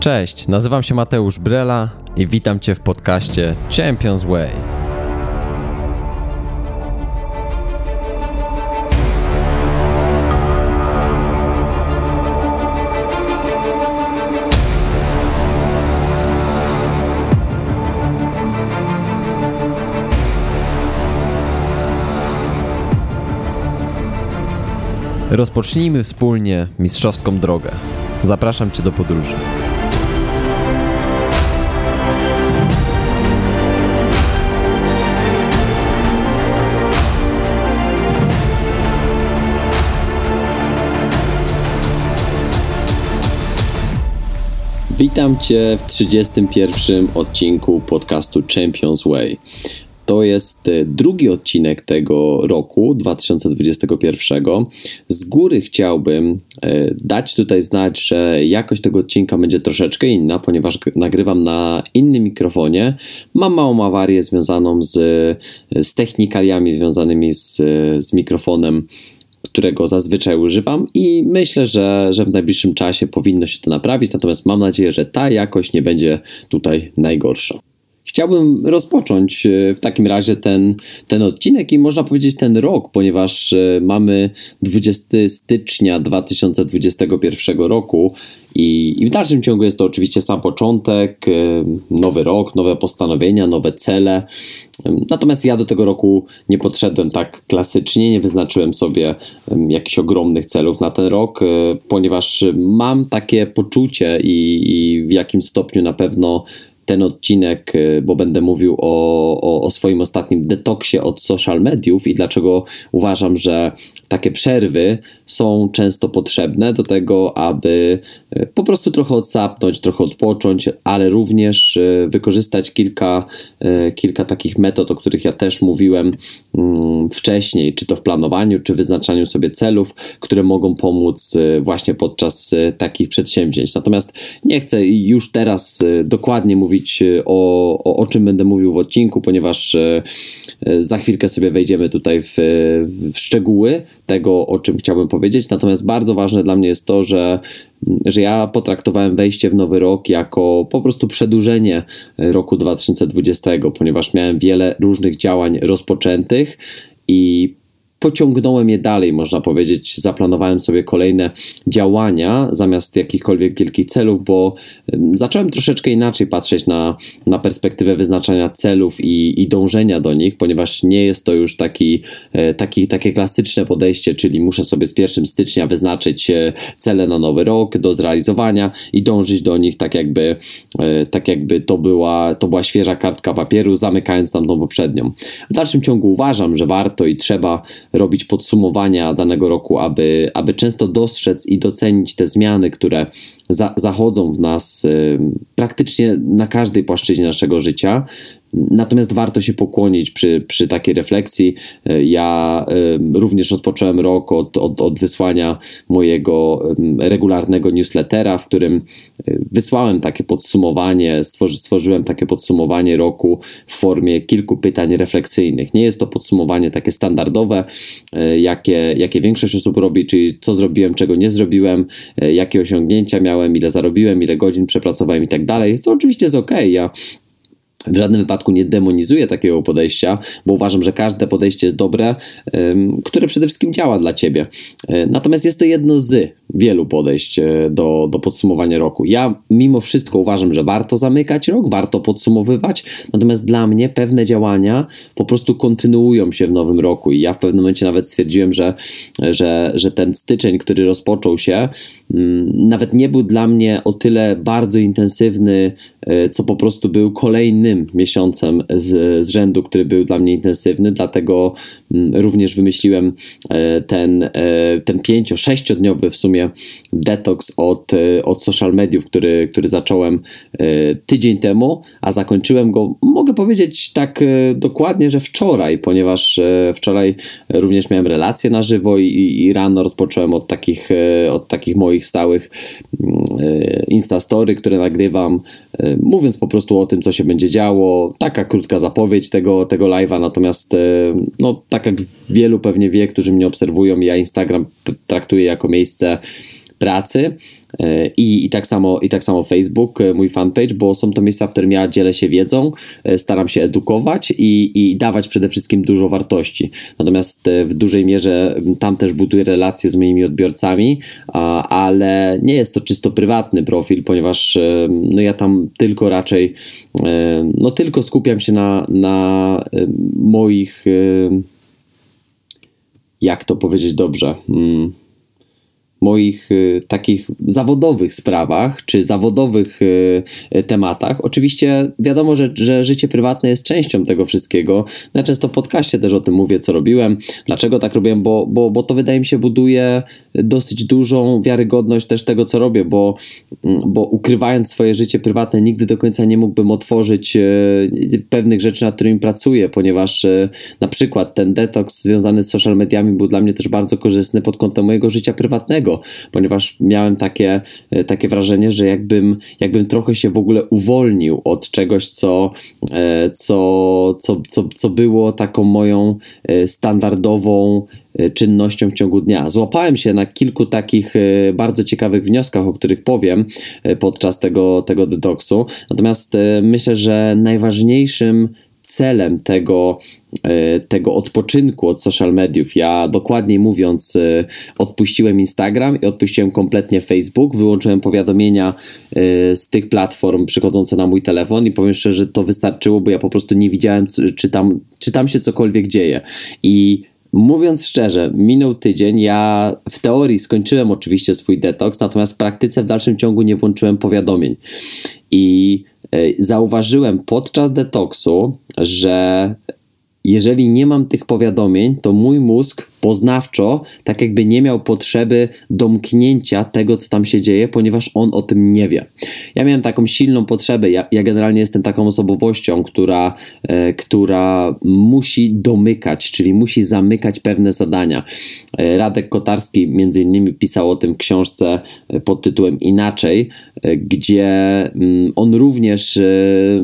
Cześć, nazywam się Mateusz Brela i witam Cię w podcaście Champions Way. Rozpocznijmy wspólnie mistrzowską drogę. Zapraszam Cię do podróży. Witam Cię w 31 odcinku podcastu Champions Way. To jest e, drugi odcinek tego roku 2021. Z góry chciałbym e, dać tutaj znać, że jakość tego odcinka będzie troszeczkę inna, ponieważ nagrywam na innym mikrofonie. Mam małą awarię związaną z, z technikaliami związanymi z, z mikrofonem którego zazwyczaj używam i myślę, że, że w najbliższym czasie powinno się to naprawić, natomiast mam nadzieję, że ta jakość nie będzie tutaj najgorsza. Chciałbym rozpocząć e, w takim razie ten, ten odcinek i można powiedzieć ten rok, ponieważ e, mamy 20 stycznia 2021 roku i, i w dalszym ciągu jest to oczywiście sam początek, e, nowy rok, nowe postanowienia, nowe cele. Natomiast ja do tego roku nie podszedłem tak klasycznie, nie wyznaczyłem sobie jakichś ogromnych celów na ten rok, ponieważ mam takie poczucie i, i w jakim stopniu na pewno ten odcinek, y, bo będę mówił o, o, o, swoim ostatnim detoksie od social mediów i dlaczego uważam, że takie przerwy są często potrzebne do tego, aby e, po prostu trochę odsapnąć, trochę odpocząć, ale również e, wykorzystać kilka, e, kilka takich metod, o których ja też mówiłem mm, wcześniej, czy to w planowaniu, czy wyznaczaniu sobie celów, które mogą pomóc właśnie podczas takich przedsięwzięć. Natomiast nie chcę już teraz dokładnie mówić o, o, o czym będę mówił w odcinku, ponieważ za chwilkę sobie wejdziemy tutaj w, w szczegóły tego, o czym chciałbym powiedzieć. Natomiast bardzo ważne dla mnie jest to, że, że ja potraktowałem wejście w nowy rok jako po prostu przedłużenie roku 2020, ponieważ miałem wiele różnych działań rozpoczętych i pociągnąłem je dalej, można powiedzieć. Zaplanowałem sobie kolejne działania zamiast jakichkolwiek wielkich celów, bo zacząłem troszeczkę inaczej patrzeć na, na perspektywę wyznaczania celów i, i dążenia do nich, ponieważ nie jest to już taki, e, taki, takie klasyczne podejście, czyli muszę sobie z 1 stycznia wyznaczyć e, cele na nowy rok do zrealizowania i dążyć do nich tak jakby, e, tak jakby to, była, to była świeża kartka papieru, zamykając tam tą poprzednią. W dalszym ciągu uważam, że warto i trzeba robić podsumowania danego roku, aby, aby często dostrzec i docenić te zmiany, które za, zachodzą w nas praktycznie na każdej płaszczyźnie naszego życia. Natomiast warto się pokłonić przy, przy takiej refleksji. Ja również rozpocząłem rok od, od, od wysłania mojego regularnego newslettera, w którym wysłałem takie podsumowanie, stworzy, stworzyłem takie podsumowanie roku w formie kilku pytań refleksyjnych. Nie jest to podsumowanie takie standardowe, e, jakie, jakie większość osób robi, czyli co zrobiłem, czego nie zrobiłem, e, jakie osiągnięcia miałem, ile zarobiłem, ile godzin przepracowałem i tak dalej, co oczywiście jest ok. Ja w żadnym wypadku nie demonizuję takiego podejścia, bo uważam, że każde podejście jest dobre, które przede wszystkim działa dla ciebie. E, natomiast jest to jedno z wielu podejść e, do, do podsumowania roku. Ja mimo wszystko uważam, że warto zamykać rok, warto podsumowywać, natomiast dla mnie pewne działania po prostu kontynuują się w nowym roku i ja w pewnym momencie nawet stwierdziłem, że, że, że ten styczeń, który rozpoczął się, nawet nie był dla mnie o tyle bardzo intensywny, e, co po prostu był kolejnym miesiącem z, z rzędu, który był dla mnie intensywny, dlatego mm, również wymyśliłem e, ten, ten pięcio, sześciodniowy w sumie detoks od, e, od social mediów, który, który zacząłem e, tydzień temu, a zakończyłem go, mogę powiedzieć tak e, dokładnie, że wczoraj, ponieważ wczoraj również miałem relacje na żywo i, i rano rozpocząłem od takich, od takich moich stałych mm, instastory, które nagrywam, mówiąc po prostu o tym, co się będzie działo. Taka krótka zapowiedź tego, tego live'a, natomiast no, tak jak wielu pewnie wie, którzy mnie obserwują, ja Instagram traktuję jako miejsce pracy. E, I, I, tak samo, I tak samo Facebook, e, mój fanpage, bo są to miejsca, w którym ja dzielę się wiedzą, e, staram się edukować i, i dawać przede wszystkim dużo wartości. Natomiast w dużej mierze tam też buduję relacje z moimi odbiorcami, ale nie jest to czysto prywatny profil, ponieważ no ja tam tylko raczej, no tylko skupiam się na, na moich, jak to powiedzieć dobrze, hmm moich y, takich zawodowych sprawach czy zawodowych y, y, tematach. Oczywiście wiadomo, że, że życie prywatne jest częścią tego wszystkiego. Ja często w podcaście też o tym mówię, co robiłem, dlaczego tak robiłem, bo, bo, bo to wydaje mi się buduje dosyć dużą wiarygodność też tego, co robię, bo, mm, bo ukrywając swoje życie prywatne, nigdy do końca nie mógłbym otworzyć pewnych rzeczy, nad którymi pracuję, ponieważ na przykład ten detoks związany z social mediami był dla mnie też bardzo korzystny pod kątem mojego życia prywatnego ponieważ miałem takie, e, takie wrażenie, że jakbym, jakbym trochę się w ogóle uwolnił od czegoś, co, e, co, co, co, co było taką moją e, standardową czynnością w ciągu dnia. Złapałem się na kilku takich bardzo ciekawych wnioskach, o których powiem podczas tego, tego detoksu. Natomiast myślę, że najważniejszym celem tego, tego odpoczynku od social mediów. Ja dokładniej mówiąc, e, odpuściłem Instagram i odpuściłem kompletnie Facebook, wyłączyłem powiadomienia e, z tych platform przychodzące na mój telefon i powiem szczerze, że to wystarczyło, bo ja po prostu nie widziałem, czy tam, czy tam się cokolwiek dzieje. I Mówiąc szczerze, minął tydzień. Ja w teorii skończyłem oczywiście swój detoks, natomiast w praktyce w dalszym ciągu nie włączyłem powiadomień. I zauważyłem podczas detoksu, że jeżeli nie mam tych powiadomień, to mój mózg poznawczo tak jakby nie miał potrzeby domknięcia tego, co tam się dzieje, ponieważ on o tym nie wie. Ja miałem taką silną potrzebę, ja, ja generalnie jestem taką osobowością, która, e, która musi domykać, czyli musi zamykać pewne zadania. E, Radek Kotarski między innymi pisał o tym w książce e, pod tytułem Inaczej, e, gdzie mm, on również e,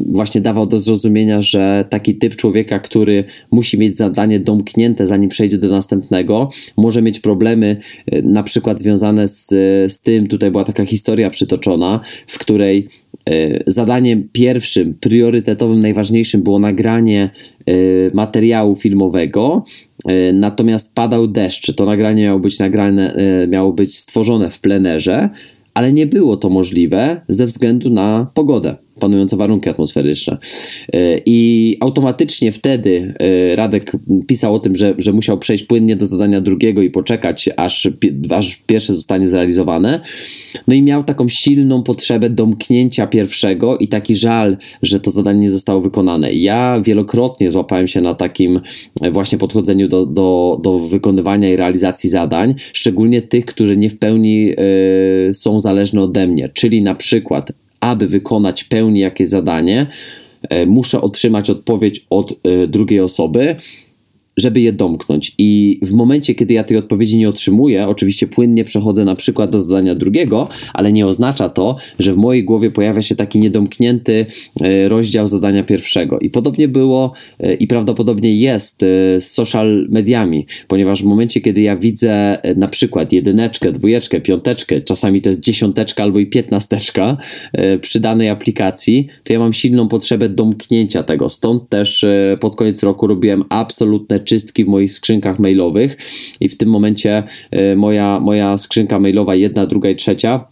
właśnie dawał do zrozumienia, że taki typ człowieka, który musi mieć zadanie domknięte zanim przejdzie do następnego. Może mieć problemy e, na przykład związane z, z tym, tutaj była taka historia przytoczona, w której e, zadaniem pierwszym, priorytetowym, najważniejszym było nagranie e, materiału filmowego, natomiast padał deszcz. To nagranie miało być nagrane, miało być stworzone w plenerze, ale nie było to możliwe ze względu na pogodę panujące warunki atmosferyczne. E, I automatycznie wtedy e, Radek pisał o tym, że, że musiał przejść płynnie do zadania drugiego i poczekać, aż, aż pierwsze zostanie zrealizowane. No i miał taką silną potrzebę domknięcia pierwszego i taki żal, że to zadanie nie zostało wykonane. Ja wielokrotnie złapałem się na takim właśnie podchodzeniu do, do, do wykonywania i realizacji zadań, szczególnie tych, które nie w pełni y, są zależne ode mnie, czyli na przykład aby wykonać pełni jakieś zadanie, e, muszę otrzymać odpowiedź od e, drugiej osoby, żeby je domknąć. I w momencie, kiedy ja tej odpowiedzi nie otrzymuję, oczywiście płynnie przechodzę na przykład do zadania drugiego, ale nie oznacza to, że w mojej głowie pojawia się taki niedomknięty e, rozdział zadania pierwszego. I podobnie było e, i prawdopodobnie jest e, z social mediami, ponieważ w momencie, kiedy ja widzę na przykład jedyneczkę, dwójeczkę, piąteczkę, czasami to jest dziesiąteczka albo i piętnasteczka przy danej aplikacji, to ja mam silną potrzebę domknięcia tego. Stąd też pod koniec roku robiłem absolutne czystki w moich skrzynkach mailowych. I w tym momencie e, moja, moja skrzynka mailowa, jedna, druga i trzecia,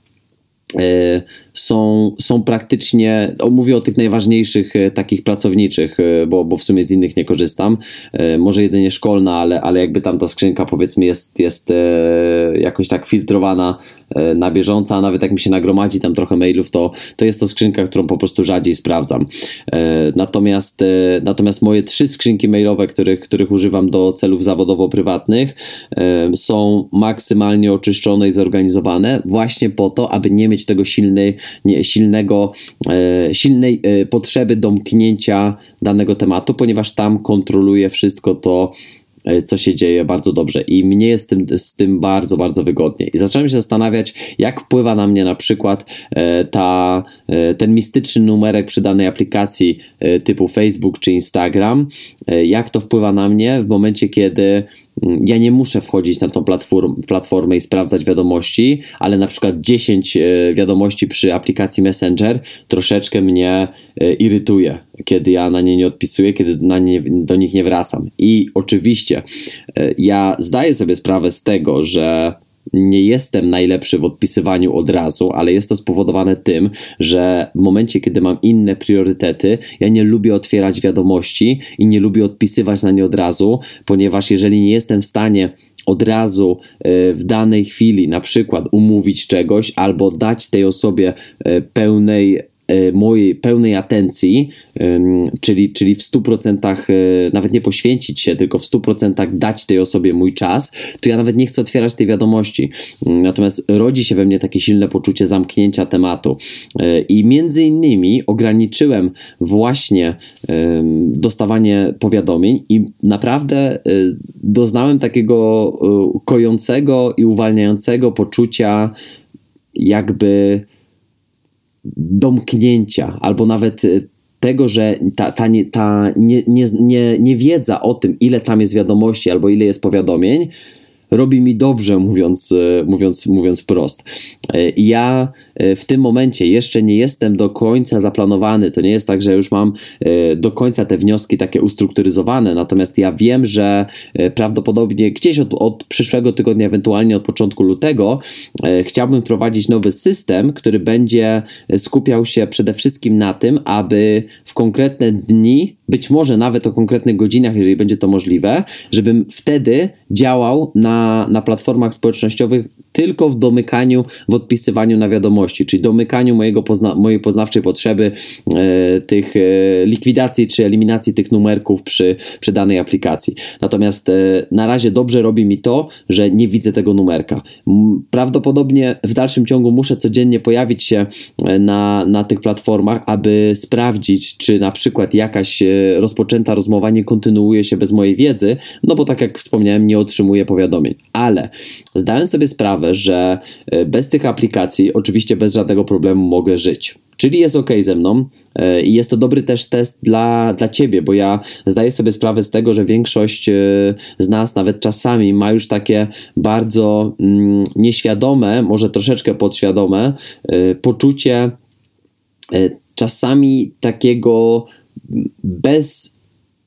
e, są, są praktycznie, o, mówię o tych najważniejszych e, takich pracowniczych, bo, bo w sumie z innych nie korzystam, może jedynie szkolna, ale, ale jakby tam ta skrzynka powiedzmy jest, jest jakoś tak filtrowana E, na bieżąco, a nawet jak mi się nagromadzi tam trochę mailów, to, to jest to skrzynka, którą po prostu rzadziej sprawdzam. E, natomiast, e, natomiast moje trzy skrzynki mailowe, których, których używam do celów zawodowo-prywatnych, są maksymalnie oczyszczone i zorganizowane właśnie po to, aby nie mieć tego nie, silnego, silnej potrzeby domknięcia danego tematu, ponieważ tam kontroluję wszystko to, E, co się dzieje bardzo dobrze i mnie jest z tym, z tym bardzo, bardzo wygodnie. I zacząłem się zastanawiać, jak wpływa na mnie na przykład e, ta, e, ten mistyczny numerek przy danej aplikacji typu Facebook czy Instagram, jak to wpływa na mnie w momencie, kiedy ja nie muszę wchodzić na tą platform, platformę i sprawdzać wiadomości, ale na przykład 10 e, wiadomości przy aplikacji Messenger troszeczkę mnie e, irytuje, kiedy ja na nie nie odpisuję, kiedy na nie, do nich nie wracam. I oczywiście e, ja zdaję sobie sprawę z tego, że nie jestem najlepszy w odpisywaniu od razu, ale jest to spowodowane tym, że w momencie, kiedy mam inne priorytety, ja nie lubię otwierać wiadomości i nie lubię odpisywać na nie od razu, ponieważ jeżeli nie jestem w stanie od razu e, w danej chwili na przykład umówić czegoś albo dać tej osobie e, pełnej mojej pełnej atencji, czyli, czyli w 100% e, nawet nie poświęcić się, tylko w 100% dać tej osobie mój czas, to ja nawet nie chcę otwierać tej wiadomości. Natomiast rodzi się we mnie takie silne poczucie zamknięcia tematu. E, I między innymi ograniczyłem właśnie dostawanie powiadomień i naprawdę doznałem takiego kojącego i uwalniającego poczucia jakby domknięcia, albo nawet y, tego, że ta, ta, nie, ta nie, nie, nie, niewiedza o tym, ile tam jest wiadomości albo ile jest powiadomień, robi mi dobrze, mówiąc, e, mówiąc, mówiąc wprost. E, ja e, w tym momencie jeszcze nie jestem do końca zaplanowany. To nie jest tak, że już mam do końca te wnioski takie ustrukturyzowane, natomiast ja wiem, że prawdopodobnie gdzieś od, od przyszłego tygodnia, ewentualnie od początku lutego, chciałbym prowadzić nowy system, który będzie skupiał się przede wszystkim na tym, aby w konkretne dni być może nawet o konkretnych godzinach, jeżeli będzie to możliwe, żebym wtedy działał na, na platformach społecznościowych tylko w domykaniu, w odpisywaniu na wiadomości, czyli domykaniu mojego pozna mojej poznawczej potrzeby e, tych e, likwidacji czy eliminacji tych numerków przy, przy danej aplikacji. Natomiast e, na razie dobrze robi mi to, że nie widzę tego numerka. Prawdopodobnie w dalszym ciągu muszę codziennie pojawić się e, na, na tych platformach, aby sprawdzić, czy na przykład jakaś e, rozpoczęta rozmowa nie kontynuuje się bez mojej wiedzy, no bo tak jak wspomniałem, nie otrzymuję powiadomień. Ale zdałem sobie sprawę, że e, bez tych aplikacji, oczywiście bez żadnego problemu mogę żyć. Czyli jest ok ze mną e, i jest to dobry też test dla, dla ciebie, bo ja zdaję sobie sprawę z tego, że większość e, z nas nawet czasami ma już takie bardzo mm, nieświadome, może troszeczkę podświadome poczucie czasami takiego bez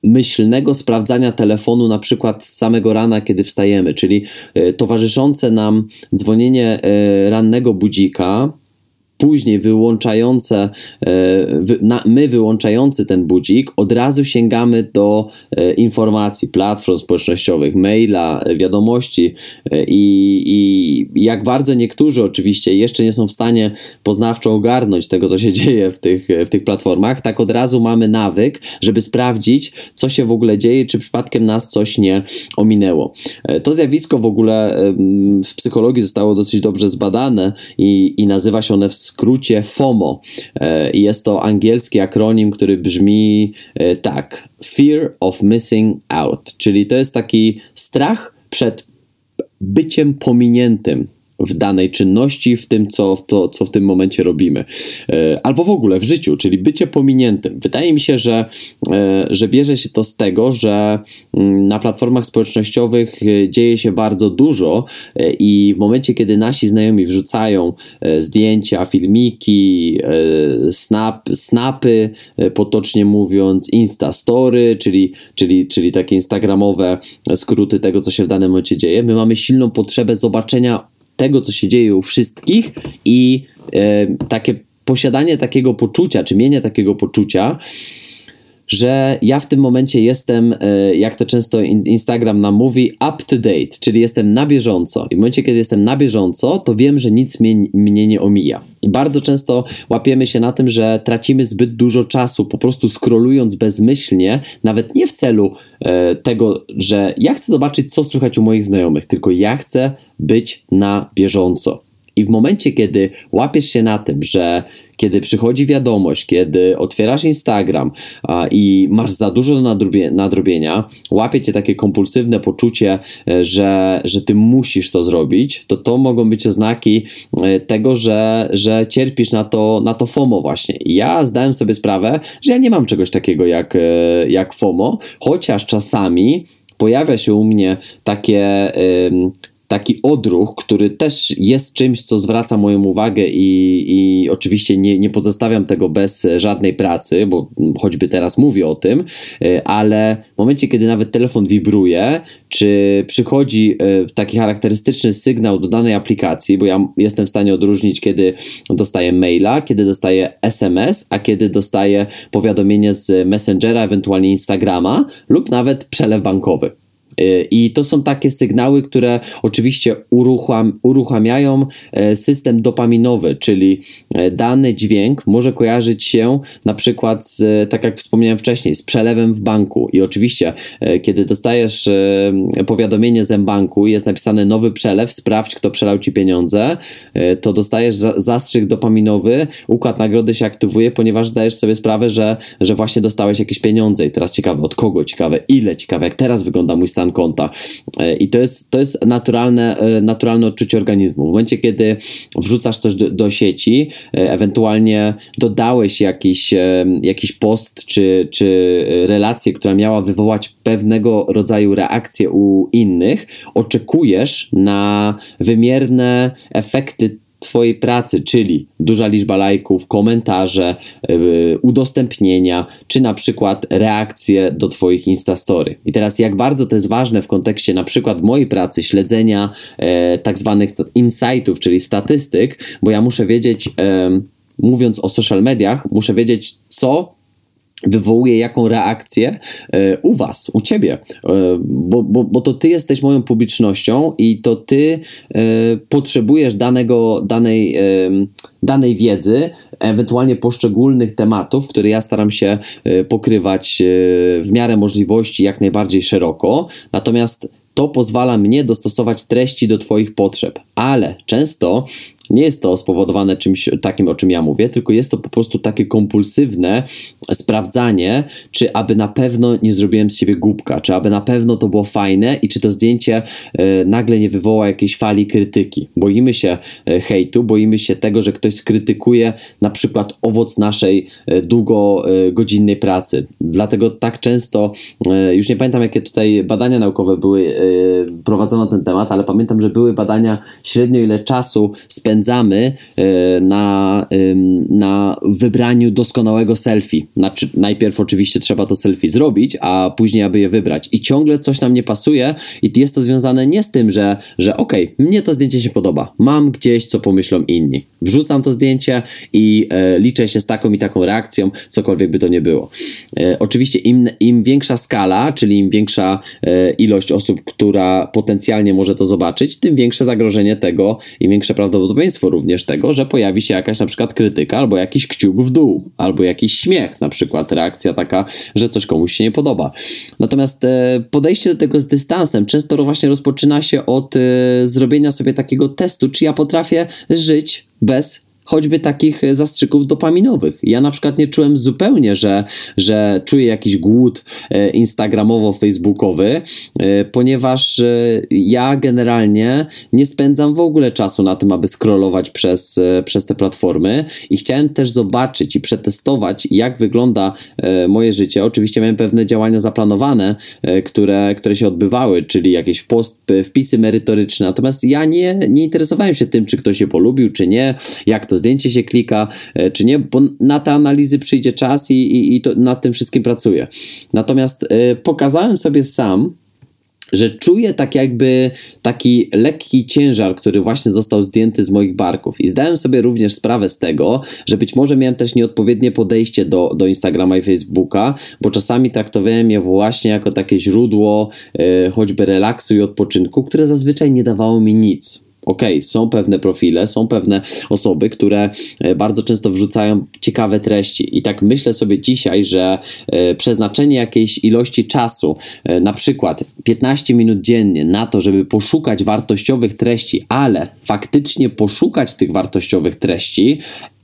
myślnego sprawdzania telefonu na przykład z samego rana, kiedy wstajemy, czyli e, towarzyszące nam dzwonienie e, rannego budzika, później wyłączające, e, my wyłączający ten budzik, od razu sięgamy do e, informacji, platform społecznościowych, maila, wiadomości e, i, i jak bardzo niektórzy oczywiście jeszcze nie są w stanie poznawczo ogarnąć tego, co się dzieje w tych, w tych platformach, tak od razu mamy nawyk, żeby sprawdzić, co się w ogóle dzieje, czy przypadkiem nas coś nie ominęło. To zjawisko w ogóle w psychologii zostało dosyć dobrze zbadane i, i nazywa się one w skrócie FOMO. E, jest to angielski akronim, który brzmi e, tak: Fear of Missing Out, czyli to jest taki strach przed byciem pominiętym w danej czynności, w tym, co, to, co w tym momencie robimy. E, albo w ogóle w życiu, czyli bycie pominiętym. Wydaje mi się, że, e, że bierze się to z tego, że mm, na platformach społecznościowych e, dzieje się bardzo dużo i w momencie, kiedy nasi znajomi wrzucają zdjęcia, filmiki, snap, snapy, potocznie mówiąc, instastory, czyli, czyli, czyli takie instagramowe skróty tego, co się w danym momencie dzieje, my mamy silną potrzebę zobaczenia tego, co się dzieje u wszystkich i e, takie posiadanie takiego poczucia, czy mienie takiego poczucia, że ja w tym momencie jestem, e, jak to często Instagram nam mówi, up to date, czyli jestem na bieżąco. I w momencie, kiedy jestem na bieżąco, to wiem, że nic mnie, mnie nie omija. I bardzo często łapiemy się na tym, że tracimy zbyt dużo czasu, po prostu scrollując bezmyślnie, nawet nie w celu e, tego, że ja chcę zobaczyć, co słychać u moich znajomych, tylko ja chcę być na bieżąco. I w momencie, kiedy łapiesz się na tym, że kiedy przychodzi wiadomość, kiedy otwierasz Instagram i masz za dużo nadrobie, nadrobienia, łapie cię takie kompulsywne poczucie, e, że, że ty musisz to zrobić, to to mogą być oznaki e, tego, że, że cierpisz na to, na to FOMO właśnie. I ja zdałem sobie sprawę, że ja nie mam czegoś takiego jak, e, jak FOMO, chociaż czasami pojawia się u mnie takie taki odruch, który też jest czymś, co zwraca moją uwagę i, i oczywiście nie, nie pozostawiam tego bez żadnej pracy, bo choćby teraz mówię o tym, e, ale w momencie, kiedy nawet telefon wibruje, czy przychodzi e, taki charakterystyczny sygnał do danej aplikacji, bo ja jestem w stanie odróżnić, kiedy dostaję maila, kiedy dostaję SMS, a kiedy dostaję powiadomienie z Messengera, ewentualnie Instagrama lub nawet przelew bankowy. Y, I to są takie sygnały, które oczywiście urucham, uruchamiają e, system dopaminowy, czyli e, dany dźwięk może kojarzyć się na przykład z, tak jak wspomniałem wcześniej, z przelewem w banku. I oczywiście, e, kiedy dostajesz powiadomienie z banku, jest napisane nowy przelew, sprawdź, kto przelał ci pieniądze, to dostajesz zastrzyk dopaminowy, układ nagrody się aktywuje, ponieważ zdajesz sobie sprawę, że, że właśnie dostałeś jakieś pieniądze. I teraz ciekawe od kogo, ciekawe ile, ciekawe jak teraz wygląda mój stan stan konta. E, I to jest, to jest naturalne, e, naturalne odczucie organizmu. W momencie, kiedy wrzucasz coś do, do sieci, e, ewentualnie dodałeś jakiś, jakiś post czy, czy relację, która miała wywołać pewnego rodzaju reakcję u innych, oczekujesz na wymierne efekty Twojej pracy, czyli duża liczba lajków, komentarze, yy, udostępnienia, czy na przykład reakcje do Twoich Instastory. I teraz, jak bardzo to jest ważne w kontekście na przykład mojej pracy, śledzenia e, tak zwanych insightów, czyli statystyk, bo ja muszę wiedzieć, e, mówiąc o social mediach, muszę wiedzieć, co wywołuje jaką reakcję e, u Was, u Ciebie, e, bo, bo, bo to Ty jesteś moją publicznością i to Ty e, potrzebujesz danego, danej, danej wiedzy, ewentualnie poszczególnych tematów, które ja staram się pokrywać w miarę możliwości jak najbardziej szeroko, natomiast to pozwala mnie dostosować treści do Twoich potrzeb, ale często nie jest to spowodowane czymś takim, o czym ja mówię, tylko jest to po prostu takie kompulsywne sprawdzanie, czy aby na pewno nie zrobiłem z siebie głupka, czy aby na pewno to było fajne i czy to zdjęcie e, nagle nie wywoła jakiejś fali krytyki. Boimy się e, hejtu, boimy się tego, że ktoś skrytykuje na przykład owoc naszej e, długogodzinnej pracy. Dlatego tak często, już nie pamiętam jakie tutaj badania naukowe były prowadzone na ten temat, ale pamiętam, że były badania średnio ile czasu spędzamy spędzamy e, na, na wybraniu doskonałego selfie. Znaczy, najpierw oczywiście trzeba to selfie zrobić, a później aby je wybrać. I ciągle coś nam nie pasuje i jest to związane nie z tym, że, że okej, okay, mnie to zdjęcie się podoba, mam gdzieś, co pomyślą inni. Wrzucam to zdjęcie i e, liczę się z taką i taką reakcją, cokolwiek by to nie było. E, oczywiście im, im większa skala, czyli im większa ilość osób, która potencjalnie może to zobaczyć, tym większe zagrożenie tego i większe prawdopodobieństwo prawdopodobieństwo również tego, że pojawi się jakaś na przykład krytyka, albo jakiś kciuk w dół, albo jakiś śmiech, na przykład reakcja taka, że coś komuś się nie podoba. Natomiast e, podejście do tego z dystansem często właśnie rozpoczyna się od e, zrobienia sobie takiego testu, czy ja potrafię żyć bez choćby takich zastrzyków dopaminowych. Ja na przykład nie czułem zupełnie, że, że czuję jakiś głód e, instagramowo-facebookowy, e, ponieważ e, ja generalnie nie spędzam w ogóle czasu na tym, aby scrollować przez, przez te platformy i chciałem też zobaczyć i przetestować, jak wygląda moje życie. Oczywiście miałem pewne działania zaplanowane, które, które się odbywały, czyli jakieś post, wpisy merytoryczne, natomiast ja nie, nie interesowałem się tym, czy ktoś się polubił, czy nie, jak to to zdjęcie się klika, e, czy nie, bo na te analizy przyjdzie czas i, i, i to, nad tym wszystkim pracuję. Natomiast y, pokazałem sobie sam, że czuję tak jakby taki lekki ciężar, który właśnie został zdjęty z moich barków. I zdałem sobie również sprawę z tego, że być może miałem też nieodpowiednie podejście do, do Instagrama i Facebooka, bo czasami traktowałem je właśnie jako takie źródło yy, choćby relaksu i odpoczynku, które zazwyczaj nie dawało mi nic. Okej, okay, są pewne profile, są pewne osoby, które e, bardzo często wrzucają ciekawe treści, i tak myślę sobie dzisiaj, że e, przeznaczenie jakiejś ilości czasu, e, na przykład 15 minut dziennie, na to, żeby poszukać wartościowych treści, ale faktycznie poszukać tych wartościowych treści,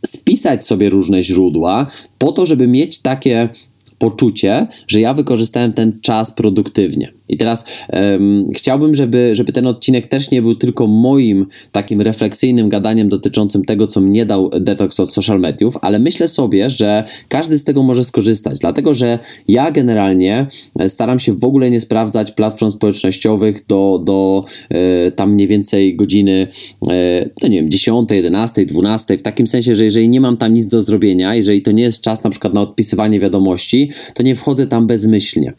spisać sobie różne źródła, po to, żeby mieć takie poczucie, że ja wykorzystałem ten czas produktywnie. I teraz um, chciałbym, żeby, żeby ten odcinek też nie był tylko moim takim refleksyjnym gadaniem dotyczącym tego, co mnie dał detoks od social mediów, ale myślę sobie, że każdy z tego może skorzystać, dlatego że ja generalnie staram się w ogóle nie sprawdzać platform społecznościowych do, do e, tam mniej więcej godziny, e, no nie wiem, 10, 11, 12, w takim sensie, że jeżeli nie mam tam nic do zrobienia, jeżeli to nie jest czas na przykład na odpisywanie wiadomości, to nie wchodzę tam bezmyślnie.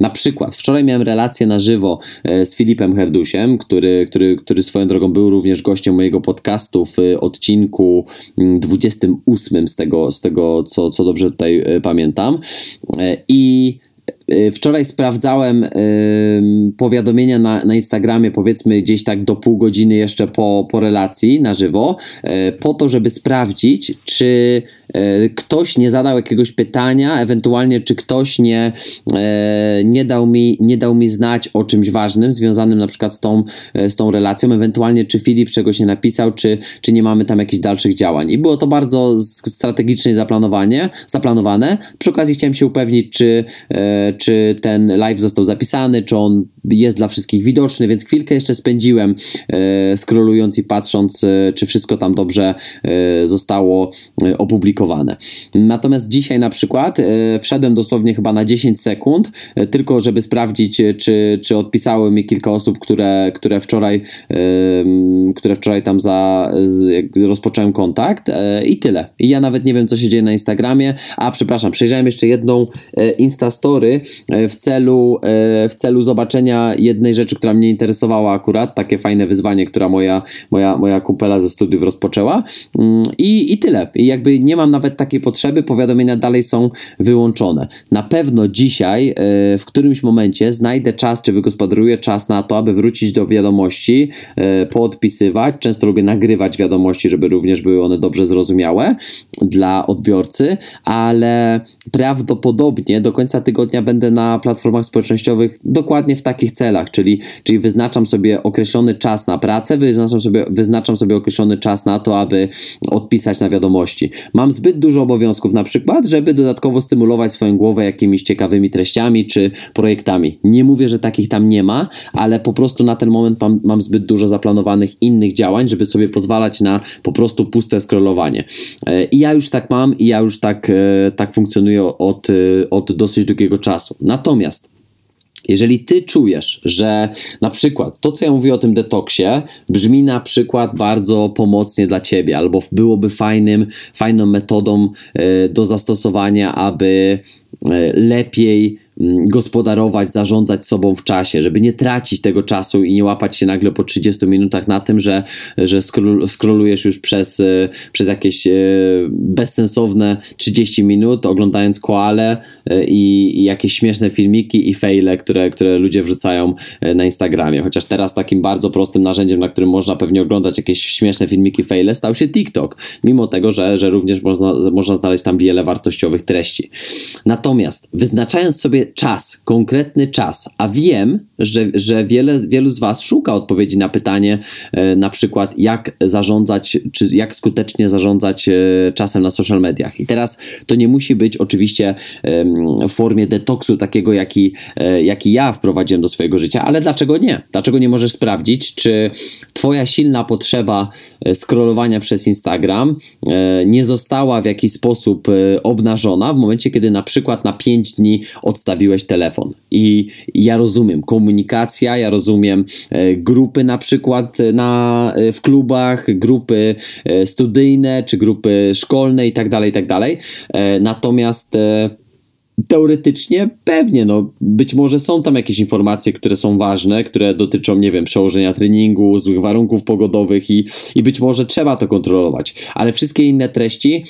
Na przykład wczoraj miałem relację na żywo e, z Filipem Herdusiem, który, który, który swoją drogą był również gościem mojego podcastu w odcinku 28 mm, z tego, z tego co, co dobrze tutaj e, pamiętam. E, I Wczoraj sprawdzałem y, powiadomienia na, na Instagramie, powiedzmy gdzieś tak do pół godziny jeszcze po, po relacji na żywo, y, po to, żeby sprawdzić, czy E, ktoś nie zadał jakiegoś pytania, ewentualnie czy ktoś nie, nie, dał mi, nie dał mi znać o czymś ważnym, związanym na przykład z tą, z tą relacją, ewentualnie czy Filip czegoś nie napisał, czy, czy nie mamy tam jakichś dalszych działań. I było to bardzo strategicznie zaplanowanie, zaplanowane. Przy okazji chciałem się upewnić, czy, czy ten live został zapisany, czy on jest dla wszystkich widoczny, więc chwilkę jeszcze spędziłem e, scrollując i patrząc, e, czy wszystko tam dobrze e, zostało opublikowane. Natomiast dzisiaj na przykład wszedłem dosłownie chyba na 10 sekund, tylko żeby sprawdzić, czy, czy odpisały mi kilka osób, które, które wczoraj które wczoraj tam za, rozpocząłem kontakt i tyle. I ja nawet nie wiem, co się dzieje na Instagramie. A przepraszam, przejrzałem jeszcze jedną Instastory w celu, w celu zobaczenia jednej rzeczy, która mnie interesowała akurat, takie fajne wyzwanie, która moja, moja, moja kumpela ze studiów rozpoczęła mm, i, i tyle. I jakby nie mam nawet takiej potrzeby, powiadomienia dalej są wyłączone. Na pewno dzisiaj e, w którymś momencie znajdę czas, czy wygospodaruję czas na to, aby wrócić do wiadomości, e, poodpisywać. Często lubię nagrywać wiadomości, żeby również były one dobrze zrozumiałe dla odbiorcy, ale prawdopodobnie do końca tygodnia będę na platformach społecznościowych dokładnie w takich takich celach, czyli, czyli wyznaczam sobie określony czas na pracę, wyznaczam sobie, wyznaczam sobie określony czas na to, aby odpisać na wiadomości. Mam zbyt dużo obowiązków na przykład, żeby dodatkowo stymulować swoją głowę jakimiś ciekawymi treściami czy projektami. Nie mówię, że takich tam nie ma, ale po prostu na ten moment mam, mam zbyt dużo zaplanowanych innych działań, żeby sobie pozwalać na po prostu puste scrollowanie. E, I ja już tak mam i ja już tak, e, tak funkcjonuję od, e, od dosyć długiego czasu. Natomiast jeżeli ty czujesz, że na przykład to, co ja mówię o tym detoksie, brzmi na przykład bardzo pomocnie dla ciebie, albo byłoby fajnym, fajną metodą y, do zastosowania, aby y, lepiej gospodarować, zarządzać sobą w czasie, żeby nie tracić tego czasu i nie łapać się nagle po 30 minutach na tym, że, że scrollujesz już przez, e, przez jakieś e, bezsensowne 30 minut, oglądając koale e, i, i jakieś śmieszne filmiki i fejle, które, które ludzie wrzucają na Instagramie. Chociaż teraz takim bardzo prostym narzędziem, na którym można pewnie oglądać jakieś śmieszne filmiki, fejle, stał się TikTok. Mimo tego, że, że również można, można znaleźć tam wiele wartościowych treści. Natomiast wyznaczając sobie czas, konkretny czas, a wiem, że, że wiele, wielu z Was szuka odpowiedzi na pytanie, e, na przykład jak zarządzać, czy jak skutecznie zarządzać e, czasem na social mediach. I teraz to nie musi być oczywiście w formie detoksu takiego, jaki, e, jaki ja wprowadziłem do swojego życia, ale dlaczego nie? Dlaczego nie możesz sprawdzić, czy Twoja silna potrzeba scrollowania przez Instagram nie została w jakiś sposób obnażona w momencie, kiedy na przykład na 5 dni odstawiłeś telefon. I ja rozumiem, komu komunikacja, ja rozumiem e, grupy na przykład na, e, w klubach, grupy e, studyjne czy grupy szkolne i tak dalej, i tak dalej. Natomiast teoretycznie pewnie, no być może są tam jakieś informacje, które są ważne, które dotyczą, nie wiem, przełożenia treningu, złych warunków pogodowych i, i być może trzeba to kontrolować, ale wszystkie inne treści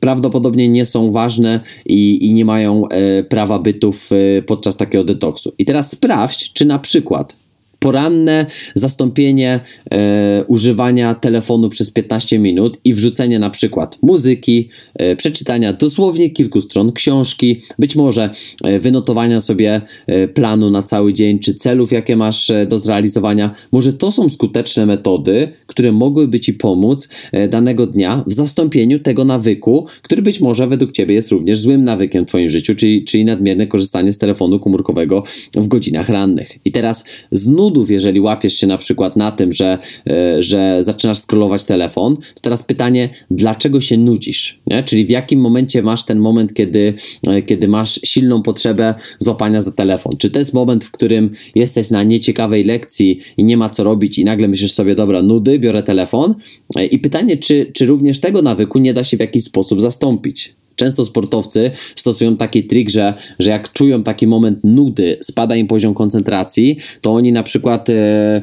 prawdopodobnie nie są ważne i, i nie mają e, prawa bytów e, podczas takiego detoksu. I teraz sprawdź, czy na przykład poranne zastąpienie e, używania telefonu przez 15 minut i wrzucenie na przykład muzyki, e, przeczytania dosłownie kilku stron książki, być może e, wynotowania sobie e, planu na cały dzień czy celów, jakie masz e, do zrealizowania. Może to są skuteczne metody, które mogłyby Ci pomóc e, danego dnia w zastąpieniu tego nawyku, który być może według Ciebie jest również złym nawykiem w Twoim życiu, czyli, czyli nadmierne korzystanie z telefonu komórkowego w godzinach rannych. I teraz z nudów, jeżeli łapiesz się na przykład na tym, że, e, że zaczynasz scrollować telefon, to teraz pytanie, dlaczego się nudzisz? Nie? Czyli w jakim momencie masz ten moment, kiedy, e, kiedy masz silną potrzebę złapania za telefon? Czy to jest moment, w którym jesteś na nieciekawej lekcji i nie ma co robić i nagle myślisz sobie, dobra, nudy, biorę telefon? E, I pytanie, czy, czy również tego nawyku nie da się w jakiś sposób zastąpić? Często sportowcy stosują taki trik, że, że jak czują taki moment nudy, spada im poziom koncentracji, to oni na przykład e,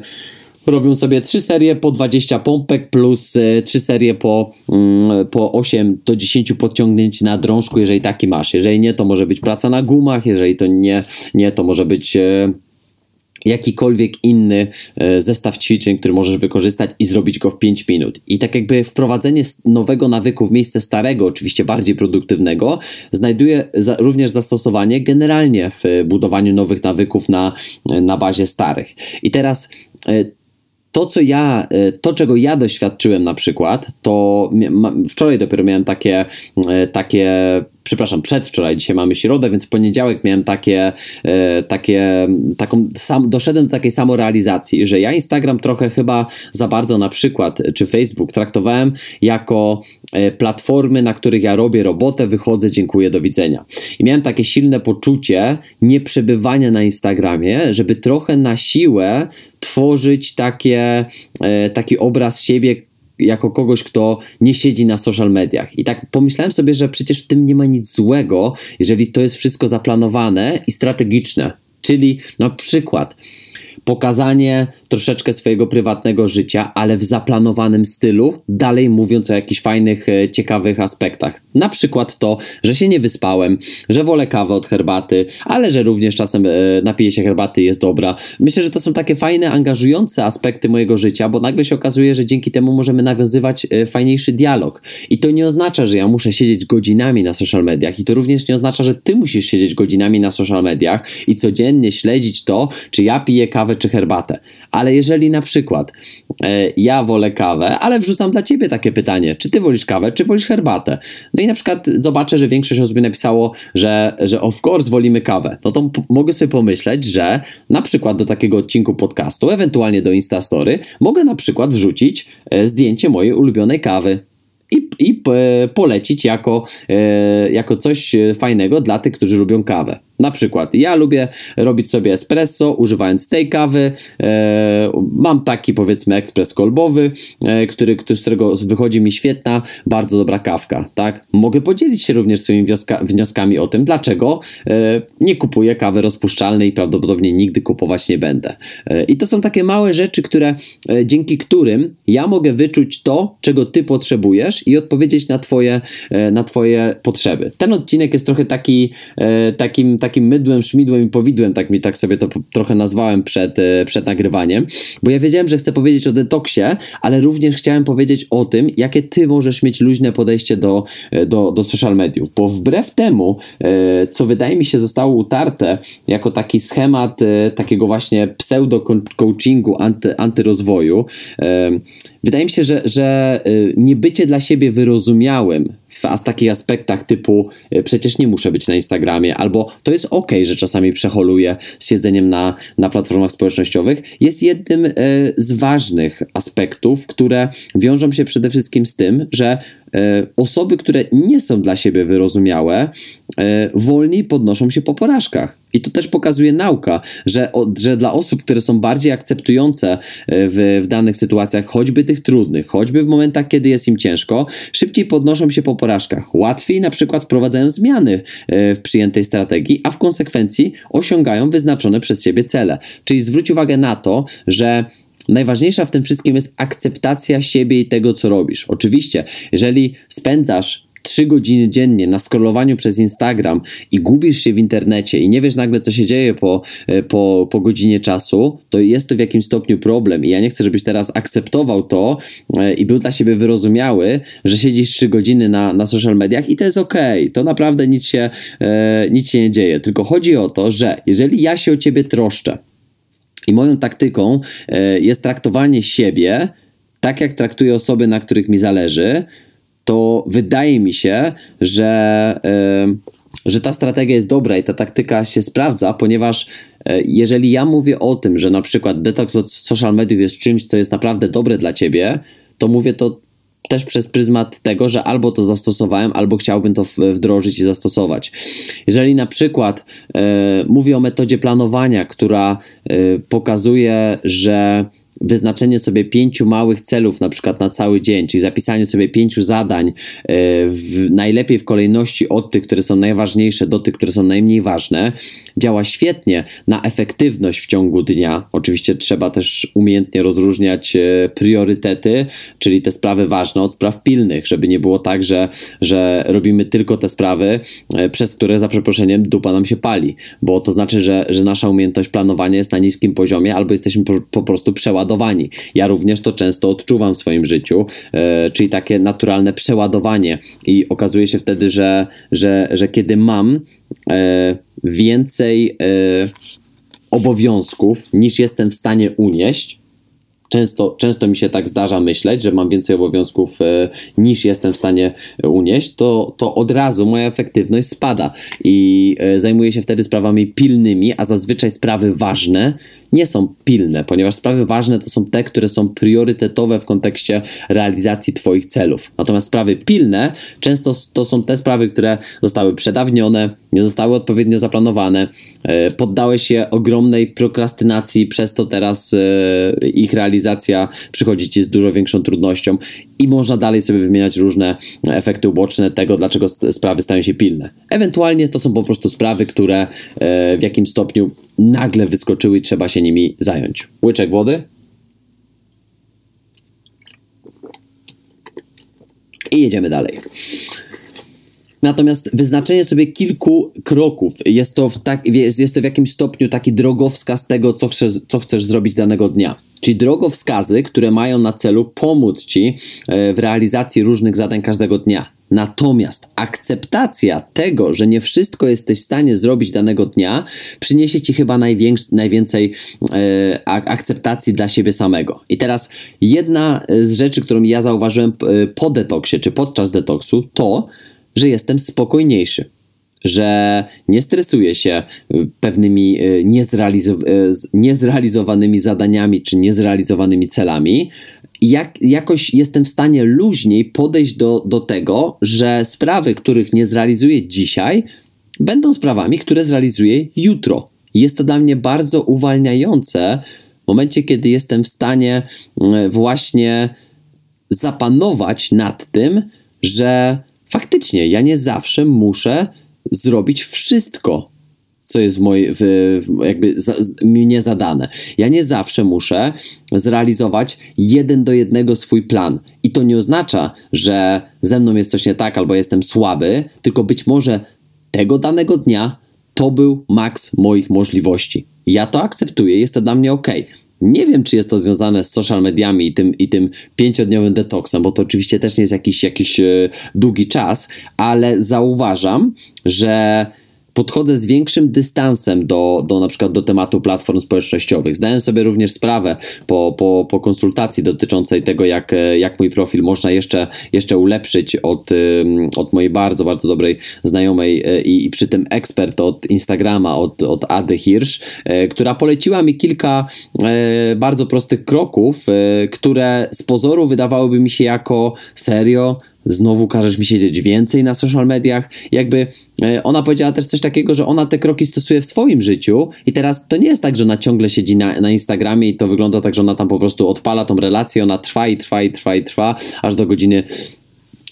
robią sobie trzy serie po 20 pompek plus e, trzy serie po, mm, po 8 do 10 podciągnięć na drążku, jeżeli taki masz. Jeżeli nie, to może być praca na gumach, jeżeli to nie, nie to może być. Jakikolwiek inny e, zestaw ćwiczeń, który możesz wykorzystać i zrobić go w 5 minut. I tak jakby wprowadzenie nowego nawyku w miejsce starego, oczywiście bardziej produktywnego, znajduje również zastosowanie generalnie w e, budowaniu nowych nawyków na, e, na bazie starych. I teraz to, co ja, to, czego ja doświadczyłem na przykład, to wczoraj dopiero miałem takie, takie przepraszam, przedwczoraj, dzisiaj mamy środę, więc w poniedziałek miałem takie, e, takie taką, sam, doszedłem do takiej samorealizacji, że ja Instagram trochę chyba za bardzo na przykład, czy Facebook traktowałem jako e, platformy, na których ja robię robotę, wychodzę, dziękuję, do widzenia. I miałem takie silne poczucie nieprzebywania na Instagramie, żeby trochę na siłę tworzyć takie, e, taki obraz siebie, jako kogoś, kto nie siedzi na social mediach. I tak pomyślałem sobie, że przecież w tym nie ma nic złego, jeżeli to jest wszystko zaplanowane i strategiczne. Czyli na przykład pokazanie troszeczkę swojego prywatnego życia, ale w zaplanowanym stylu, dalej mówiąc o jakichś fajnych, e, ciekawych aspektach. Na przykład to, że się nie wyspałem, że wolę kawę od herbaty, ale że również czasem e, napiję się herbaty jest dobra. Myślę, że to są takie fajne, angażujące aspekty mojego życia, bo nagle się okazuje, że dzięki temu możemy nawiązywać e, fajniejszy dialog. I to nie oznacza, że ja muszę siedzieć godzinami na social mediach i to również nie oznacza, że ty musisz siedzieć godzinami na social mediach i codziennie śledzić to, czy ja piję kawę, czy herbatę. Ale jeżeli na przykład e, ja wolę kawę, ale wrzucam dla ciebie takie pytanie, czy ty wolisz kawę, czy wolisz herbatę? No i na przykład zobaczę, że większość osób napisało, że, że of course wolimy kawę. No to mogę sobie pomyśleć, że na przykład do takiego odcinku podcastu, ewentualnie do Instastory, mogę na przykład wrzucić e, zdjęcie mojej ulubionej kawy i, i p- polecić jako, e, jako coś e, fajnego dla tych, którzy lubią kawę. Na przykład ja lubię robić sobie espresso używając tej kawy. E, mam taki powiedzmy ekspres kolbowy, e, który, który, z którego wychodzi mi świetna, bardzo dobra kawka. Tak? Mogę podzielić się również swoimi wioska, wnioskami o tym, dlaczego e, nie kupuję kawy rozpuszczalnej i prawdopodobnie nigdy kupować nie będę. I to są takie małe rzeczy, które dzięki którym ja mogę wyczuć to, czego ty potrzebujesz i odpowiedzieć na twoje, na twoje potrzeby. Ten odcinek jest trochę taki, e, takim, takim mydłem, szmidłem i powidłem, tak mi tak sobie to trochę nazwałem przed, e, przed nagrywaniem, bo ja wiedziałem, że chcę powiedzieć o detoksie, ale również chciałem powiedzieć o tym, jakie ty możesz mieć luźne podejście do, e, do, do social mediów, bo wbrew temu, e, co wydaje mi się zostało utarte jako taki schemat takiego właśnie pseudo-coachingu anty, antyrozwoju, wydaje mi się, że, że e, niebycie dla siebie wyrozumiałym w takich aspektach typu e, przecież nie muszę być na Instagramie, albo to jest ok, że czasami przeholuję z siedzeniem na, na platformach społecznościowych, jest jednym e, z ważnych aspektów, które wiążą się przede wszystkim z tym, że osoby, które nie są dla siebie wyrozumiałe, e, wolniej podnoszą się po porażkach. I to też pokazuje nauka, że, że dla osób, które są bardziej akceptujące e, w, w danych sytuacjach, choćby tych trudnych, choćby w momentach, kiedy jest im ciężko, szybciej podnoszą się po porażkach. Łatwiej na przykład wprowadzają zmiany e, w przyjętej strategii, a w konsekwencji osiągają wyznaczone przez siebie cele. Czyli zwróć uwagę na to, że Najważniejsza w tym wszystkim jest akceptacja siebie i tego, co robisz. Oczywiście, jeżeli spędzasz 3 godziny dziennie na scrollowaniu przez Instagram i gubisz się w internecie i nie wiesz nagle, co się dzieje po, e, po, po godzinie czasu, to jest to w jakimś stopniu problem. I ja nie chcę, żebyś teraz akceptował to e, i był dla siebie wyrozumiały, że siedzisz 3 godziny na, na social mediach i to jest ok. To naprawdę nic się, e, nic się nie dzieje. Tylko chodzi o to, że jeżeli ja się o ciebie troszczę, i moją taktyką e, jest traktowanie siebie tak, jak traktuję osoby, na których mi zależy, to wydaje mi się, że, e, że ta strategia jest dobra i ta taktyka się sprawdza, ponieważ e, jeżeli ja mówię o tym, że na przykład detoks od social mediów jest czymś, co jest naprawdę dobre dla ciebie, to mówię to też przez pryzmat tego, że albo to zastosowałem, albo chciałbym to wdrożyć i zastosować. Jeżeli na przykład e, mówię o metodzie planowania, która e, pokazuje, że wyznaczenie sobie pięciu małych celów, na przykład na cały dzień, czyli zapisanie sobie pięciu zadań, e, w, najlepiej w kolejności od tych, które są najważniejsze, do tych, które są najmniej ważne, działa świetnie na efektywność w ciągu dnia. Oczywiście trzeba też umiejętnie rozróżniać e, priorytety, czyli te sprawy ważne od spraw pilnych, żeby nie było tak, że, że robimy tylko te sprawy, e, przez które za przeproszeniem dupa nam się pali, bo to znaczy, że, że nasza umiejętność planowania jest na niskim poziomie albo jesteśmy po, po prostu przeładowani. Ja również to często odczuwam w swoim życiu, e, czyli takie naturalne przeładowanie. I okazuje się wtedy, że, że, że kiedy mam e, więcej e, obowiązków niż jestem w stanie unieść, często, często mi się tak zdarza myśleć, że mam więcej obowiązków e, niż jestem w stanie unieść, to, to od razu moja efektywność spada. I e, zajmuję się wtedy sprawami pilnymi, a zazwyczaj sprawy ważne nie są pilne, ponieważ sprawy ważne to są te, które są priorytetowe w kontekście realizacji Twoich celów. Natomiast sprawy pilne często to są te sprawy, które zostały przedawnione, nie zostały odpowiednio zaplanowane, e, poddały się ogromnej prokrastynacji, przez to teraz e, ich realizacja przychodzi Ci z dużo większą trudnością i można dalej sobie wymieniać różne efekty uboczne tego, dlaczego sprawy stają się pilne. Ewentualnie to są po prostu sprawy, które e, w jakim stopniu nagle wyskoczyły i trzeba się nimi zająć. Łyczek wody. I jedziemy dalej. Natomiast wyznaczenie sobie kilku kroków jest to w, tak, jest, jest to w jakimś stopniu taki drogowskaz tego, co chcesz, co chcesz zrobić danego dnia. Czyli drogowskazy, które mają na celu pomóc ci e, w realizacji różnych zadań każdego dnia. Natomiast akceptacja tego, że nie wszystko jesteś w stanie zrobić danego dnia, przyniesie ci chyba najwięcej e, akceptacji dla siebie samego. I teraz jedna z rzeczy, którą ja zauważyłem e, po detoksie, czy podczas detoksu, to, że jestem spokojniejszy że nie stresuję się y, pewnymi y, niezrealizowanymi zadaniami czy niezrealizowanymi celami. Jak, jakoś jestem w stanie luźniej podejść do, do tego, że sprawy, których nie zrealizuję dzisiaj, będą sprawami, które zrealizuję jutro. Jest to dla mnie bardzo uwalniające w momencie, kiedy jestem w stanie właśnie zapanować nad tym, że faktycznie ja nie zawsze muszę zrobić wszystko, co jest w, w, jakby za, mnie zadane. Ja nie zawsze muszę zrealizować jeden do jednego swój plan. I to nie oznacza, że ze mną jest coś nie tak albo jestem słaby, tylko być może tego danego dnia to był maks moich możliwości. Ja to akceptuję, jest to dla mnie ok. Nie wiem, czy jest to związane z social mediami i tym, i tym pięciodniowym detoksem, bo to oczywiście też nie jest jakiś, jakiś e, długi czas, ale zauważam, że podchodzę z większym dystansem do, do na przykład do tematu platform społecznościowych. Zdałem sobie również sprawę po, po, po konsultacji dotyczącej tego, jak, jak mój profil można jeszcze, jeszcze ulepszyć od, od mojej bardzo, bardzo dobrej znajomej e, i, i przy tym ekspert od Instagrama, od, od Ady Hirsch, e, która poleciła mi kilka e, bardzo prostych kroków, które z pozoru wydawałyby mi się jako serio, znowu każesz mi siedzieć więcej na social mediach. Jakby e, ona powiedziała też coś takiego, że ona te kroki stosuje w swoim życiu i teraz to nie jest tak, że ona ciągle siedzi na, na Instagramie i to wygląda tak, że ona tam po prostu odpala tą relację, ona trwa i trwa i trwa i trwa, aż do godziny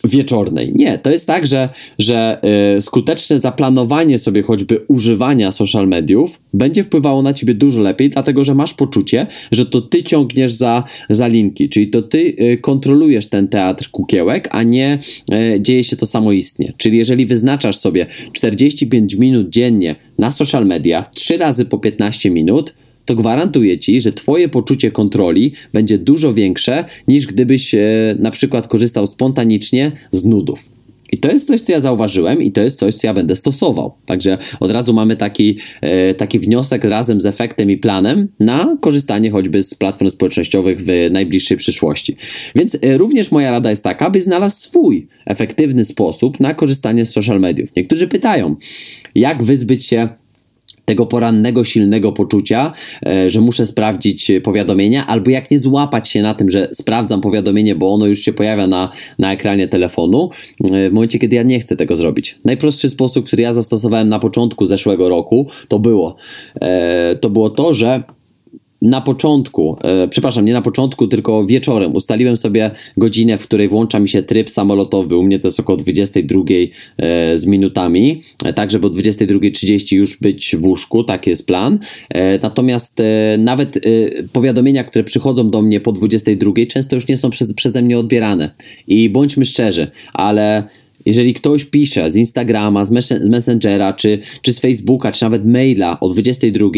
wieczornej. Nie, to jest tak, że, że y, skuteczne zaplanowanie sobie choćby używania social mediów będzie wpływało na ciebie dużo lepiej, dlatego że masz poczucie, że to ty ciągniesz za, za linki, czyli to ty y, kontrolujesz ten teatr kukiełek, a nie y, dzieje się to samoistnie. Czyli jeżeli wyznaczasz sobie 45 minut dziennie na social media, 3 razy po 15 minut, to gwarantuję ci, że twoje poczucie kontroli będzie dużo większe niż gdybyś e, na przykład korzystał spontanicznie z nudów. I to jest coś, co ja zauważyłem, i to jest coś, co ja będę stosował. Także od razu mamy taki, e, taki wniosek razem z efektem i planem na korzystanie choćby z platform społecznościowych w najbliższej przyszłości. Więc e, również moja rada jest taka, by znalazł swój efektywny sposób na korzystanie z social mediów. Niektórzy pytają, jak wyzbyć się tego porannego, silnego poczucia, e, że muszę sprawdzić powiadomienia, albo jak nie złapać się na tym, że sprawdzam powiadomienie, bo ono już się pojawia na, na ekranie telefonu, e, w momencie, kiedy ja nie chcę tego zrobić. Najprostszy sposób, który ja zastosowałem na początku zeszłego roku, to było, e, to było to, że na początku, e, przepraszam, nie na początku, tylko wieczorem ustaliłem sobie godzinę, w której włącza mi się tryb samolotowy. U mnie to jest około 22 e, z minutami, e, tak żeby o 22.30 już być w łóżku, taki jest plan. E, natomiast e, nawet e, powiadomienia, które przychodzą do mnie po 22, często już nie są przez, przeze mnie odbierane. I bądźmy szczerzy, ale jeżeli ktoś pisze z Instagrama, z, Messengera, czy, czy z Facebooka, czy nawet maila o 22,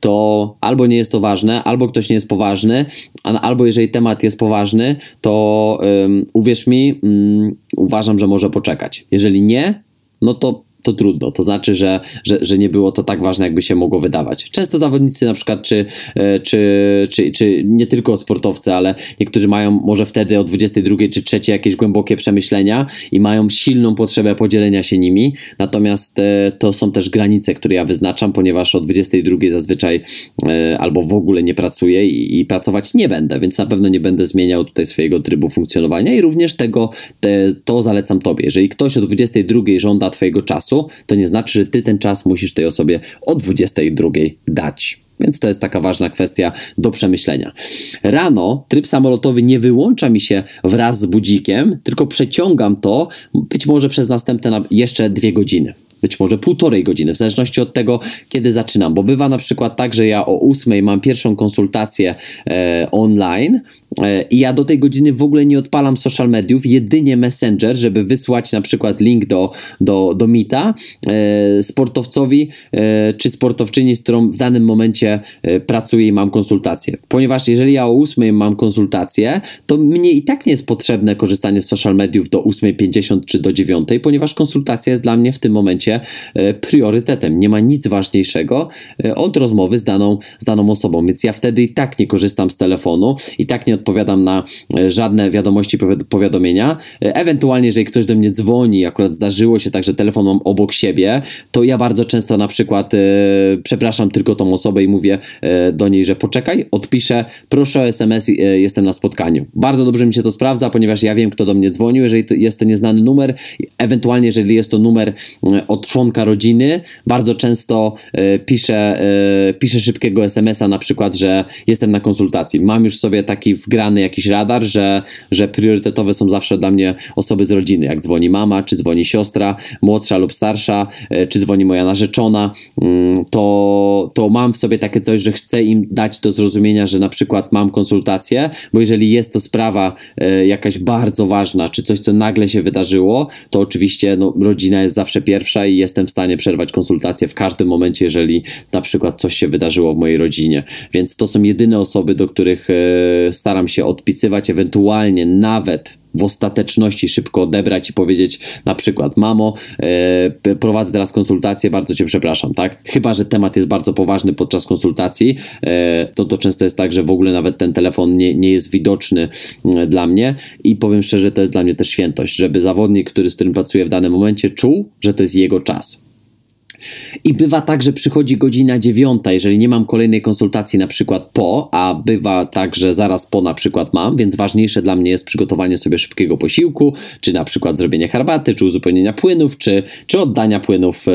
to albo nie jest to ważne, albo ktoś nie jest poważny, albo jeżeli temat jest poważny, to um, uwierz mi, um, uważam, że może poczekać. Jeżeli nie, no to to trudno. To znaczy, że, że, że nie było to tak ważne, jakby się mogło wydawać. Często zawodnicy na przykład, czy, e, czy, czy, czy nie tylko sportowcy, ale niektórzy mają może wtedy o 22 czy 3 jakieś głębokie przemyślenia i mają silną potrzebę podzielenia się nimi. Natomiast e, to są też granice, które ja wyznaczam, ponieważ o 22 zazwyczaj e, albo w ogóle nie pracuję i, i pracować nie będę, więc na pewno nie będę zmieniał tutaj swojego trybu funkcjonowania i również tego, te, to zalecam Tobie. Jeżeli ktoś o 22 żąda Twojego czasu, czasu, to nie znaczy, że ty ten czas musisz tej osobie o 22 dać. Więc to jest taka ważna kwestia do przemyślenia. Rano tryb samolotowy nie wyłącza mi się wraz z budzikiem, tylko przeciągam to być może przez następne jeszcze dwie godziny być może półtorej godziny, w zależności od tego, kiedy zaczynam. Bo bywa na przykład tak, że ja o ósmej mam pierwszą konsultację e, online, I ja do tej godziny w ogóle nie odpalam social mediów, jedynie Messenger, żeby wysłać na przykład link do, do, do Meeta e, sportowcowi e, czy sportowczyni, z którą w danym momencie e, pracuję i mam konsultację. Ponieważ jeżeli ja o 8 mam konsultację, to mnie i tak nie jest potrzebne korzystanie z social mediów do 8.50 czy do 9, ponieważ konsultacja jest dla mnie w tym momencie priorytetem. Nie ma nic ważniejszego od rozmowy z daną, z daną osobą, więc ja wtedy i tak nie korzystam z telefonu, i tak nie odpowiadam na e, żadne wiadomości, powiadomienia. E, ewentualnie, jeżeli ktoś do mnie dzwoni, akurat zdarzyło się tak, że telefon mam obok siebie, to ja bardzo często na przykład e, przepraszam tylko tą osobę i mówię do niej, że poczekaj, odpiszę, proszę o SMS, jestem na spotkaniu. Bardzo dobrze mi się to sprawdza, ponieważ ja wiem, kto do mnie dzwonił, jeżeli to jest to nieznany numer, ewentualnie, jeżeli jest to numer od członka rodziny, bardzo często piszę, piszę szybkiego SMS-a, na przykład, że jestem na konsultacji. Mam już sobie taki w wgrany jakiś radar, że, że priorytetowe są zawsze dla mnie osoby z rodziny. Jak dzwoni mama, czy dzwoni siostra, młodsza lub starsza, e, czy dzwoni moja narzeczona, mm, to, to mam w sobie takie coś, że chcę im dać do zrozumienia, że na przykład mam konsultację, bo jeżeli jest to sprawa e, jakaś bardzo ważna, czy coś, co nagle się wydarzyło, to oczywiście no, rodzina jest zawsze pierwsza i jestem w stanie przerwać konsultację w każdym momencie, jeżeli na przykład coś się wydarzyło w mojej rodzinie. Więc to są jedyne osoby, do których e, staram staram się odpisywać, ewentualnie nawet w ostateczności szybko odebrać i powiedzieć na przykład mamo, e, prowadzę teraz konsultację, bardzo cię przepraszam, tak? Chyba, że temat jest bardzo poważny podczas konsultacji, e, to to często jest tak, że w ogóle nawet ten telefon nie, nie jest widoczny e, dla mnie i powiem szczerze, to jest dla mnie też świętość, żeby zawodnik, który z którym pracuję w danym momencie czuł, że to jest jego czas I bywa tak, że przychodzi godzina dziewiąta, jeżeli nie mam kolejnej konsultacji na przykład po, a bywa tak, że zaraz po na przykład mam, więc ważniejsze dla mnie jest przygotowanie sobie szybkiego posiłku, czy na przykład zrobienie herbaty, czy uzupełnienia płynów, czy, czy oddania płynów e,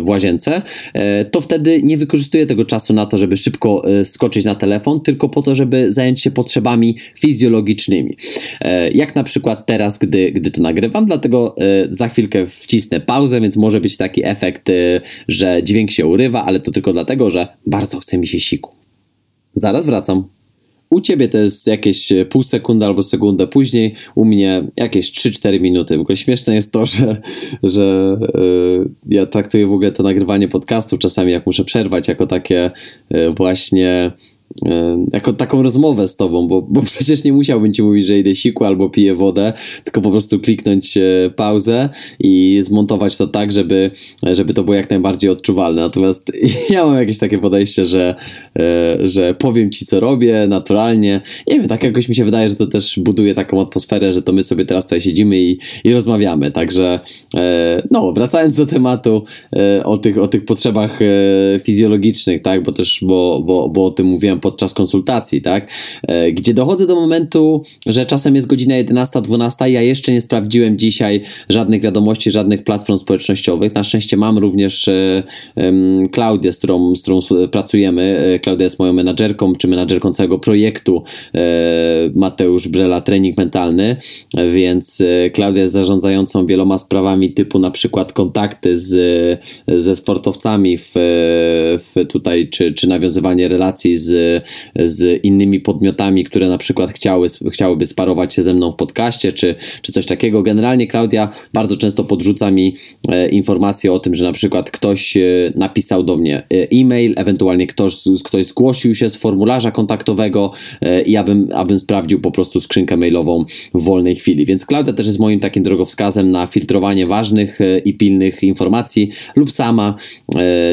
w, łazience, e, to wtedy nie wykorzystuję tego czasu na to, żeby szybko e, skoczyć na telefon, tylko po to, żeby zająć się potrzebami fizjologicznymi. Jak na przykład teraz, gdy, gdy to nagrywam, dlatego za chwilkę wcisnę pauzę, więc może być taki efekt, że dźwięk się urywa, ale to tylko dlatego, że bardzo chce mi się siku. Zaraz wracam. U ciebie to jest jakieś pół sekundy albo sekundę później, u mnie jakieś 3-4 minuty. W ogóle śmieszne jest to, że, że yy, ja traktuję w ogóle to nagrywanie podcastu czasami, jak muszę przerwać, jako takie yy, właśnie E, jako taką rozmowę z tobą, bo, bo przecież nie musiałbym ci mówić, że idę siku albo piję wodę, tylko po prostu kliknąć e, pauzę i zmontować to tak, żeby, żeby to było jak najbardziej odczuwalne. Natomiast ja mam jakieś takie podejście, że, e, że powiem ci, co robię naturalnie. Nie wiem, tak jakoś mi się wydaje, że to też buduje taką atmosferę, że to my sobie teraz tutaj siedzimy i, i rozmawiamy. Także no, wracając do tematu o tych, o tych potrzebach fizjologicznych, tak, bo też, bo, bo, bo o tym mówiłem podczas konsultacji, tak? E, gdzie dochodzę do momentu, że czasem jest godzina 11-12, ja jeszcze nie sprawdziłem dzisiaj żadnych wiadomości, żadnych platform społecznościowych. Na szczęście mam również um, Klaudię, z którą, z którą pracujemy. E, Klaudia jest moją menadżerką, czy menadżerką całego projektu Mateusz Brela Trening Mentalny, więc Klaudia jest zarządzającą wieloma sprawami typu na przykład kontakty z, ze sportowcami w, w tutaj, czy, czy nawiązywanie relacji z z innymi podmiotami, które na przykład chciały, chciałyby sparować się ze mną w podcaście, czy, czy coś takiego. Generalnie Klaudia bardzo często podrzuca mi e, informacje o tym, że na przykład ktoś e, napisał do mnie e, e-mail, ewentualnie ktoś, ktoś zgłosił się z formularza kontaktowego i ja bym, abym sprawdził po prostu skrzynkę mailową w wolnej chwili. Więc Klaudia też jest moim takim drogowskazem na filtrowanie ważnych i pilnych informacji lub sama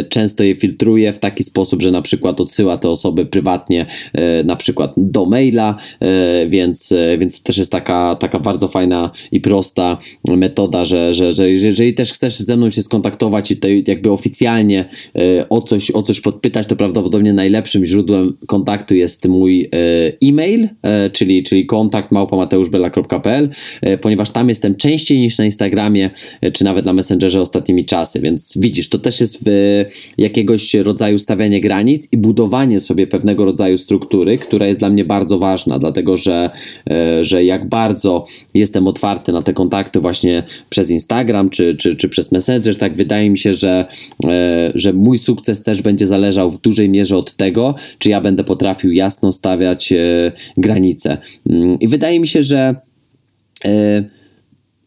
często je filtruje w taki sposób, że na przykład odsyła te osoby prywatnie prywatnie, e, na przykład do maila, e, więc, e, więc to też jest taka, taka bardzo fajna i prosta metoda, że, że, że jeżeli też chcesz ze mną się skontaktować i tutaj jakby oficjalnie o coś, o coś podpytać, to prawdopodobnie najlepszym źródłem kontaktu jest mój e-mail, czyli, czyli kontakt małpamateuszbela.pl, ponieważ tam jestem częściej niż na Instagramie, czy nawet na Messengerze ostatnimi czasy, więc widzisz, to też jest jakiegoś rodzaju stawianie granic i budowanie sobie pewnego pewnego rodzaju struktury, która jest dla mnie bardzo ważna, dlatego że, e, że jak bardzo jestem otwarty na te kontakty właśnie przez Instagram czy, czy, czy przez Messenger, tak wydaje mi się, że, e, że mój sukces też będzie zależał w dużej mierze od tego, czy ja będę potrafił jasno stawiać e, granice. Mm, I wydaje mi się, że,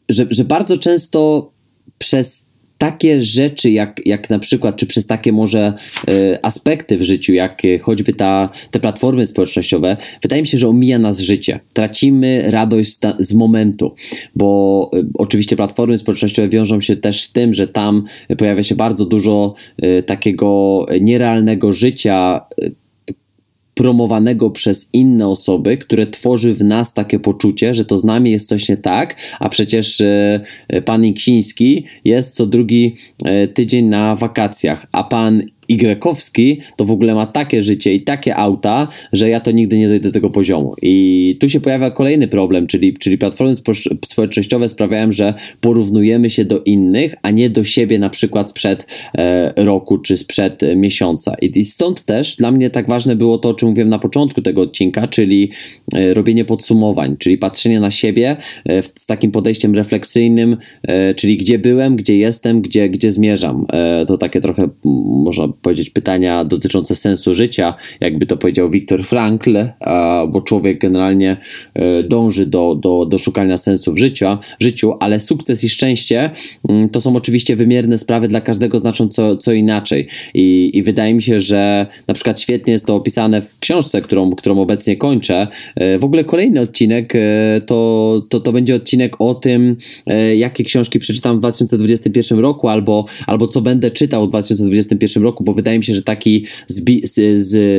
że, że bardzo często przez takie rzeczy, jak, jak na przykład, czy przez takie może y, aspekty w życiu, jak choćby ta, te platformy społecznościowe, wydaje mi się, że omija nas życie. Tracimy radość z, z momentu, bo y, oczywiście platformy społecznościowe wiążą się też z tym, że tam pojawia się bardzo dużo takiego nierealnego życia promowanego przez inne osoby, które tworzy w nas takie poczucie, że to z nami jest coś nie tak, a przecież e, e pan Iksiński jest co drugi e, tydzień na wakacjach, a pan Y to w ogóle ma takie życie i takie auta, że ja to nigdy nie dojdę do tego poziomu. I tu się pojawia kolejny problem, czyli, czyli platformy społecznościowe sprawiają, że porównujemy się do innych, a nie do siebie na przykład sprzed e, roku czy sprzed miesiąca. I, I, stąd też dla mnie tak ważne było to, o czym mówiłem na początku tego odcinka, czyli e, robienie podsumowań, czyli patrzenie na siebie e, z takim podejściem refleksyjnym, e, czyli gdzie byłem, gdzie jestem, gdzie, gdzie zmierzam. E, to takie trochę można powiedzieć, pytania dotyczące sensu życia, jakby to powiedział Viktor Frankl, bo człowiek generalnie e, dąży do, do, do szukania sensu w życiu, w życiu, ale sukces i szczęście mm, to są oczywiście wymierne sprawy, dla każdego znaczą co, co inaczej. I, I wydaje mi się, że na przykład świetnie jest to opisane w książce, którą, którą obecnie kończę. E, w ogóle kolejny odcinek e, to, to, to będzie odcinek o tym, jakie książki przeczytam w 2021 roku, albo, albo co będę czytał w 2021 roku, roku, bo wydaje mi się, że taki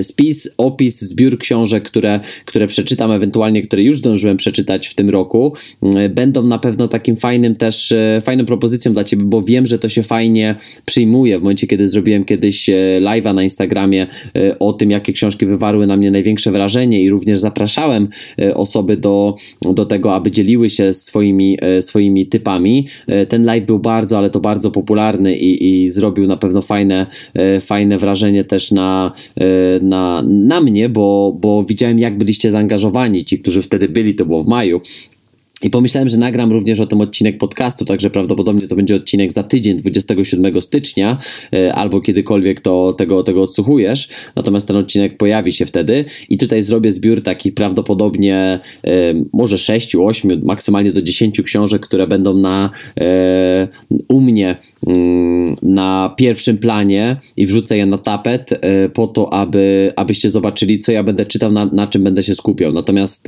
spis, opis, zbiór książek, które, które przeczytam, ewentualnie które już zdążyłem przeczytać w tym roku, mm, będą na pewno takim fajnym też, e, fajną propozycją dla Ciebie, bo wiem, że to się fajnie przyjmuje. W momencie, kiedy zrobiłem kiedyś e, live'a na Instagramie e, o tym, jakie książki wywarły na mnie największe wrażenie i również zapraszałem osoby do, do tego, aby dzieliły się swoimi, swoimi typami. Ten live był bardzo, ale to bardzo popularny i, i zrobił na pewno fajne, fajne wrażenie też na, na, na mnie, bo, bo widziałem, jak byliście zaangażowani. Ci, którzy wtedy byli, to było w maju, i pomyślałem, że nagram również o tym odcinek podcastu, także prawdopodobnie to będzie odcinek za tydzień, 27 stycznia, e, albo kiedykolwiek to, tego, tego odsłuchujesz. Natomiast ten odcinek pojawi się wtedy i tutaj zrobię zbiór takich prawdopodobnie e, może 6, 8, maksymalnie do 10 książek, które będą na e, u mnie na pierwszym planie i wrzucę je na tapet po to, aby, abyście zobaczyli, co ja będę czytał, na, na czym będę się skupiał. Natomiast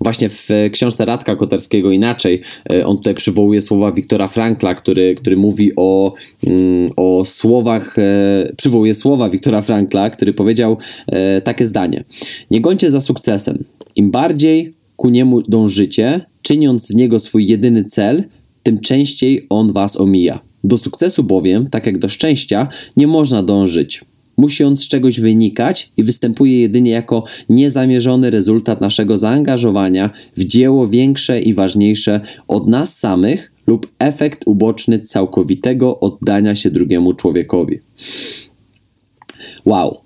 właśnie w książce Radka Koterskiego inaczej. E, on tutaj przywołuje słowa Wiktora Frankla, który, który mówi o, mm, o słowach, e, przywołuje słowa Wiktora Frankla, który powiedział e, takie zdanie. Nie gońcie za sukcesem. Im bardziej ku niemu dążycie, czyniąc z niego swój jedyny cel, tym częściej on was omija. Do sukcesu bowiem, tak jak do szczęścia, nie można dążyć musi on z czegoś wynikać i występuje jedynie jako niezamierzony rezultat naszego zaangażowania w dzieło większe i ważniejsze od nas samych lub efekt uboczny całkowitego oddania się drugiemu człowiekowi. Wow.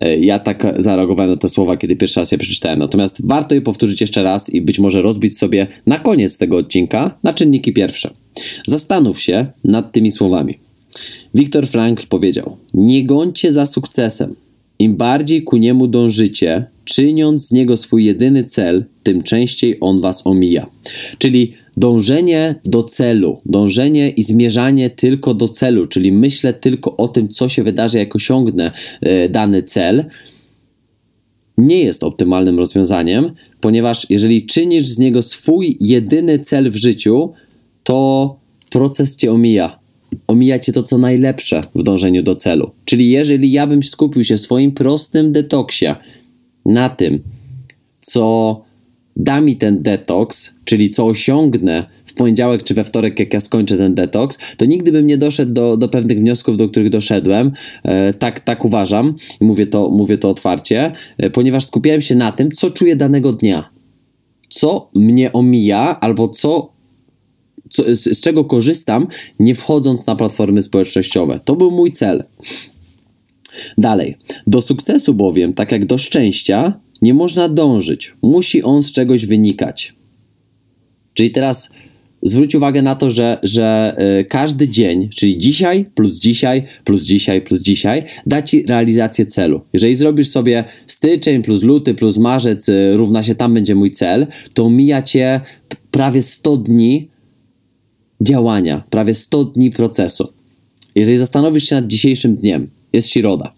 E, ja tak zareagowałem na te słowa, kiedy pierwszy raz je przeczytałem. Natomiast warto je powtórzyć jeszcze raz i być może rozbić sobie na koniec tego odcinka na czynniki pierwsze. Zastanów się nad tymi słowami. Viktor Frankl powiedział: Nie gońcie za sukcesem. Im bardziej ku niemu dążycie, czyniąc z niego swój jedyny cel, tym częściej on was omija. Czyli dążenie do celu, dążenie i zmierzanie tylko do celu, czyli myślę tylko o tym, co się wydarzy, jak osiągnę e, dany cel, nie jest optymalnym rozwiązaniem, ponieważ jeżeli czynisz z niego swój jedyny cel w życiu, to proces cię omija omijacie to, co najlepsze w dążeniu do celu. Czyli jeżeli ja bym skupił się w swoim prostym detoksie na tym, co da mi ten detoks, czyli co osiągnę w poniedziałek czy we wtorek, jak ja skończę ten detoks, to nigdy bym nie doszedł do, do pewnych wniosków, do których doszedłem. E, tak, tak uważam i mówię to, mówię to otwarcie, e, ponieważ skupiałem się na tym, co czuję danego dnia. Co mnie omija, albo co co, z, z czego korzystam, nie wchodząc na platformy społecznościowe. To był mój cel. Dalej. Do sukcesu bowiem, tak jak do szczęścia, nie można dążyć. Musi on z czegoś wynikać. Czyli teraz zwróć uwagę na to, że, że y, każdy dzień, czyli dzisiaj plus dzisiaj plus dzisiaj plus dzisiaj, da ci realizację celu. Jeżeli zrobisz sobie styczeń plus luty plus marzec y, równa się tam będzie mój cel, to mija cię prawie 100 dni działania, prawie 100 dni procesu. Jeżeli zastanowisz się nad dzisiejszym dniem, jest środa.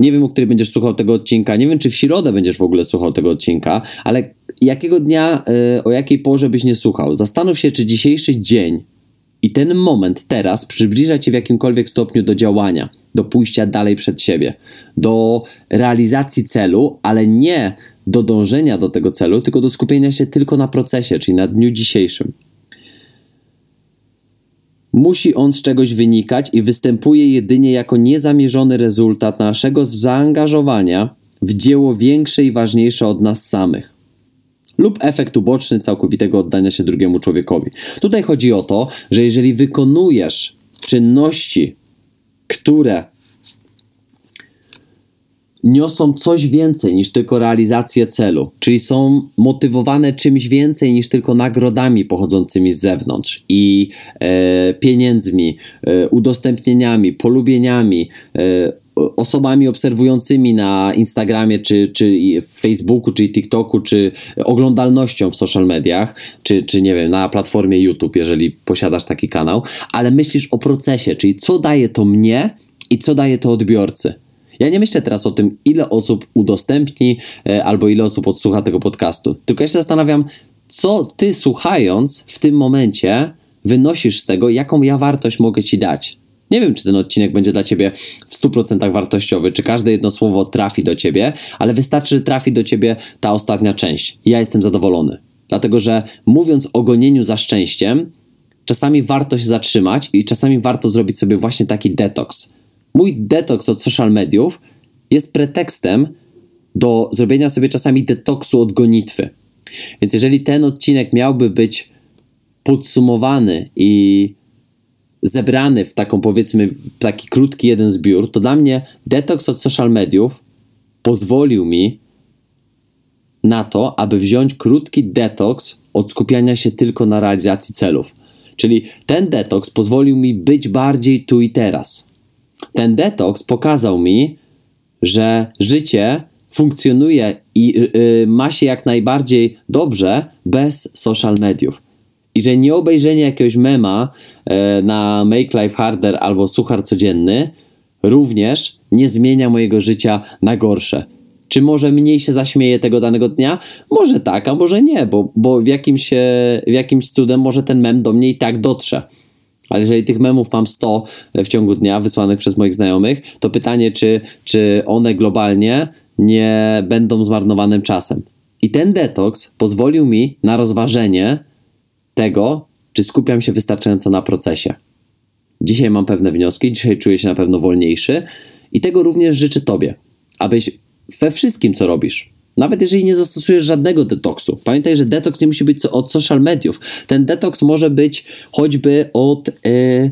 Nie wiem, o której będziesz słuchał tego odcinka, nie wiem, czy w środę będziesz w ogóle słuchał tego odcinka, ale jakiego dnia, yy, o jakiej porze byś nie słuchał. Zastanów się, czy dzisiejszy dzień i ten moment teraz przybliża cię w jakimkolwiek stopniu do działania, do pójścia dalej przed siebie, do realizacji celu, ale nie do dążenia do tego celu, tylko do skupienia się tylko na procesie, czyli na dniu dzisiejszym. Musi on z czegoś wynikać i występuje jedynie jako niezamierzony rezultat naszego zaangażowania w dzieło większe i ważniejsze od nas samych. Lub efekt uboczny całkowitego oddania się drugiemu człowiekowi. Tutaj chodzi o to, że jeżeli wykonujesz czynności, które niosą coś więcej niż tylko realizację celu, czyli są motywowane czymś więcej niż tylko nagrodami pochodzącymi z zewnątrz i e, pieniędzmi, e, udostępnieniami, polubieniami, e, osobami obserwującymi na Instagramie, czy, czy Facebooku, czy TikToku, czy oglądalnością w social mediach, czy, czy nie wiem, na platformie YouTube, jeżeli posiadasz taki kanał, ale myślisz o procesie, czyli co daje to mnie i co daje to odbiorcy. Ja nie myślę teraz o tym, ile osób udostępni e, albo ile osób odsłucha tego podcastu. Tylko ja się zastanawiam, co ty słuchając w tym momencie wynosisz z tego, jaką ja wartość mogę ci dać. Nie wiem, czy ten odcinek będzie dla ciebie w 100% wartościowy, czy każde jedno słowo trafi do ciebie, ale wystarczy, że trafi do ciebie ta ostatnia część. Ja jestem zadowolony. Dlatego, że mówiąc o gonieniu za szczęściem, czasami warto się zatrzymać i czasami warto zrobić sobie właśnie taki detoks. Mój detoks od social mediów jest pretekstem do zrobienia sobie czasami detoksu od gonitwy. Więc jeżeli ten odcinek miałby być podsumowany i zebrany w taką powiedzmy taki krótki jeden zbiór, to dla mnie detoks od social mediów pozwolił mi na to, aby wziąć krótki detoks od skupiania się tylko na realizacji celów. Czyli ten detoks pozwolił mi być bardziej tu i teraz. Ten detoks pokazał mi, że życie funkcjonuje i yy, ma się jak najbardziej dobrze bez social mediów. I że nie obejrzenie jakiegoś mema yy, na Make Life Harder albo Suchar Codzienny również nie zmienia mojego życia na gorsze. Czy może mniej się zaśmieję tego danego dnia? Może tak, a może nie, bo, bo w, jakimś, w jakimś cudem może ten mem do mnie i tak dotrze. Ale jeżeli tych memów mam 100 w ciągu dnia wysłanych przez moich znajomych, to pytanie, czy, czy one globalnie nie będą zmarnowanym czasem. I ten detoks pozwolił mi na rozważenie tego, czy skupiam się wystarczająco na procesie. Dzisiaj mam pewne wnioski, dzisiaj czuję się na pewno wolniejszy i tego również życzę Tobie, abyś we wszystkim, co robisz, nawet jeżeli nie zastosujesz żadnego detoksu. Pamiętaj, że detoks nie musi być od social mediów. Ten detoks może być choćby od. Yy,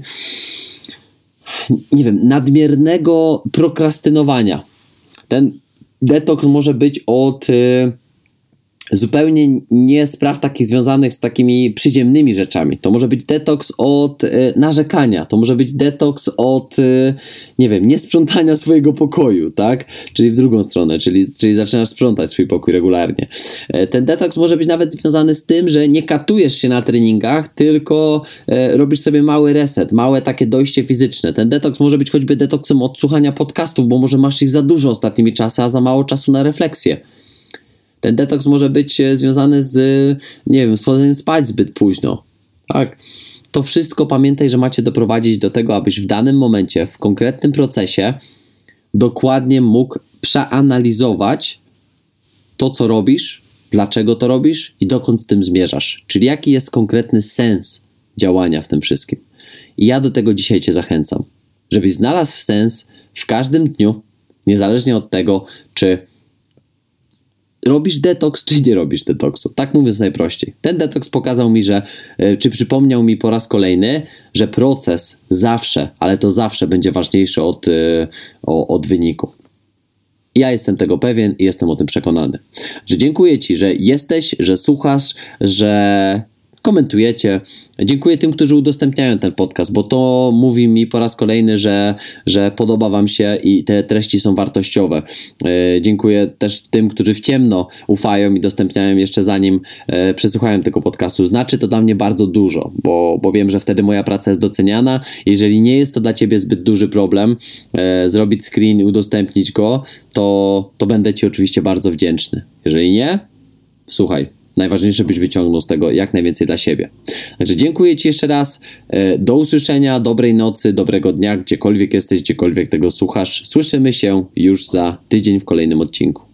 nie wiem, nadmiernego prokrastynowania. Ten detoks może być od. Yy, zupełnie nie spraw takich związanych z takimi przyziemnymi rzeczami. To może być detoks od y, narzekania, to może być detoks od, y, nie wiem, niesprzątania swojego pokoju, tak? Czyli w drugą stronę, czyli, czyli zaczynasz sprzątać swój pokój regularnie. E, ten detoks może być nawet związany z tym, że nie katujesz się na treningach, tylko robisz sobie mały reset, małe takie dojście fizyczne. Ten detoks może być choćby detoksem od słuchania podcastów, bo może masz ich za dużo ostatnimi czasy, a za mało czasu na refleksję. Ten detoks może być e, związany z, nie wiem, schodzeniem spać zbyt późno. Tak. To wszystko pamiętaj, że macie doprowadzić do tego, abyś w danym momencie, w konkretnym procesie, dokładnie mógł przeanalizować to, co robisz, dlaczego to robisz i dokąd z tym zmierzasz. Czyli jaki jest konkretny sens działania w tym wszystkim. I ja do tego dzisiaj Cię zachęcam, żebyś znalazł sens w każdym dniu, niezależnie od tego, czy robisz detoks, czy nie robisz detoksu. Tak mówiąc najprościej. Ten detoks pokazał mi, że, e, czy przypomniał mi po raz kolejny, że proces zawsze, ale to zawsze będzie ważniejszy od, e, od wyniku. Ja jestem tego pewien i jestem o tym przekonany. Że dziękuję Ci, że jesteś, że słuchasz, że komentujecie. Dziękuję tym, którzy udostępniają ten podcast, bo to mówi mi po raz kolejny, że, że podoba Wam się i te treści są wartościowe. E, dziękuję też tym, którzy w ciemno ufają i udostępniają jeszcze zanim e, przesłuchają tego podcastu. Znaczy to dla mnie bardzo dużo, bo, bo wiem, że wtedy moja praca jest doceniana. Jeżeli nie jest to dla Ciebie zbyt duży problem, e, zrobić screen i udostępnić go, to, to będę Ci oczywiście bardzo wdzięczny. Jeżeli nie, słuchaj, Najważniejsze, byś wyciągnął z tego jak najwięcej dla siebie. Także dziękuję Ci jeszcze raz. E, do usłyszenia, dobrej nocy, dobrego dnia, gdziekolwiek jesteś, gdziekolwiek tego słuchasz. Słyszymy się już za tydzień w kolejnym odcinku.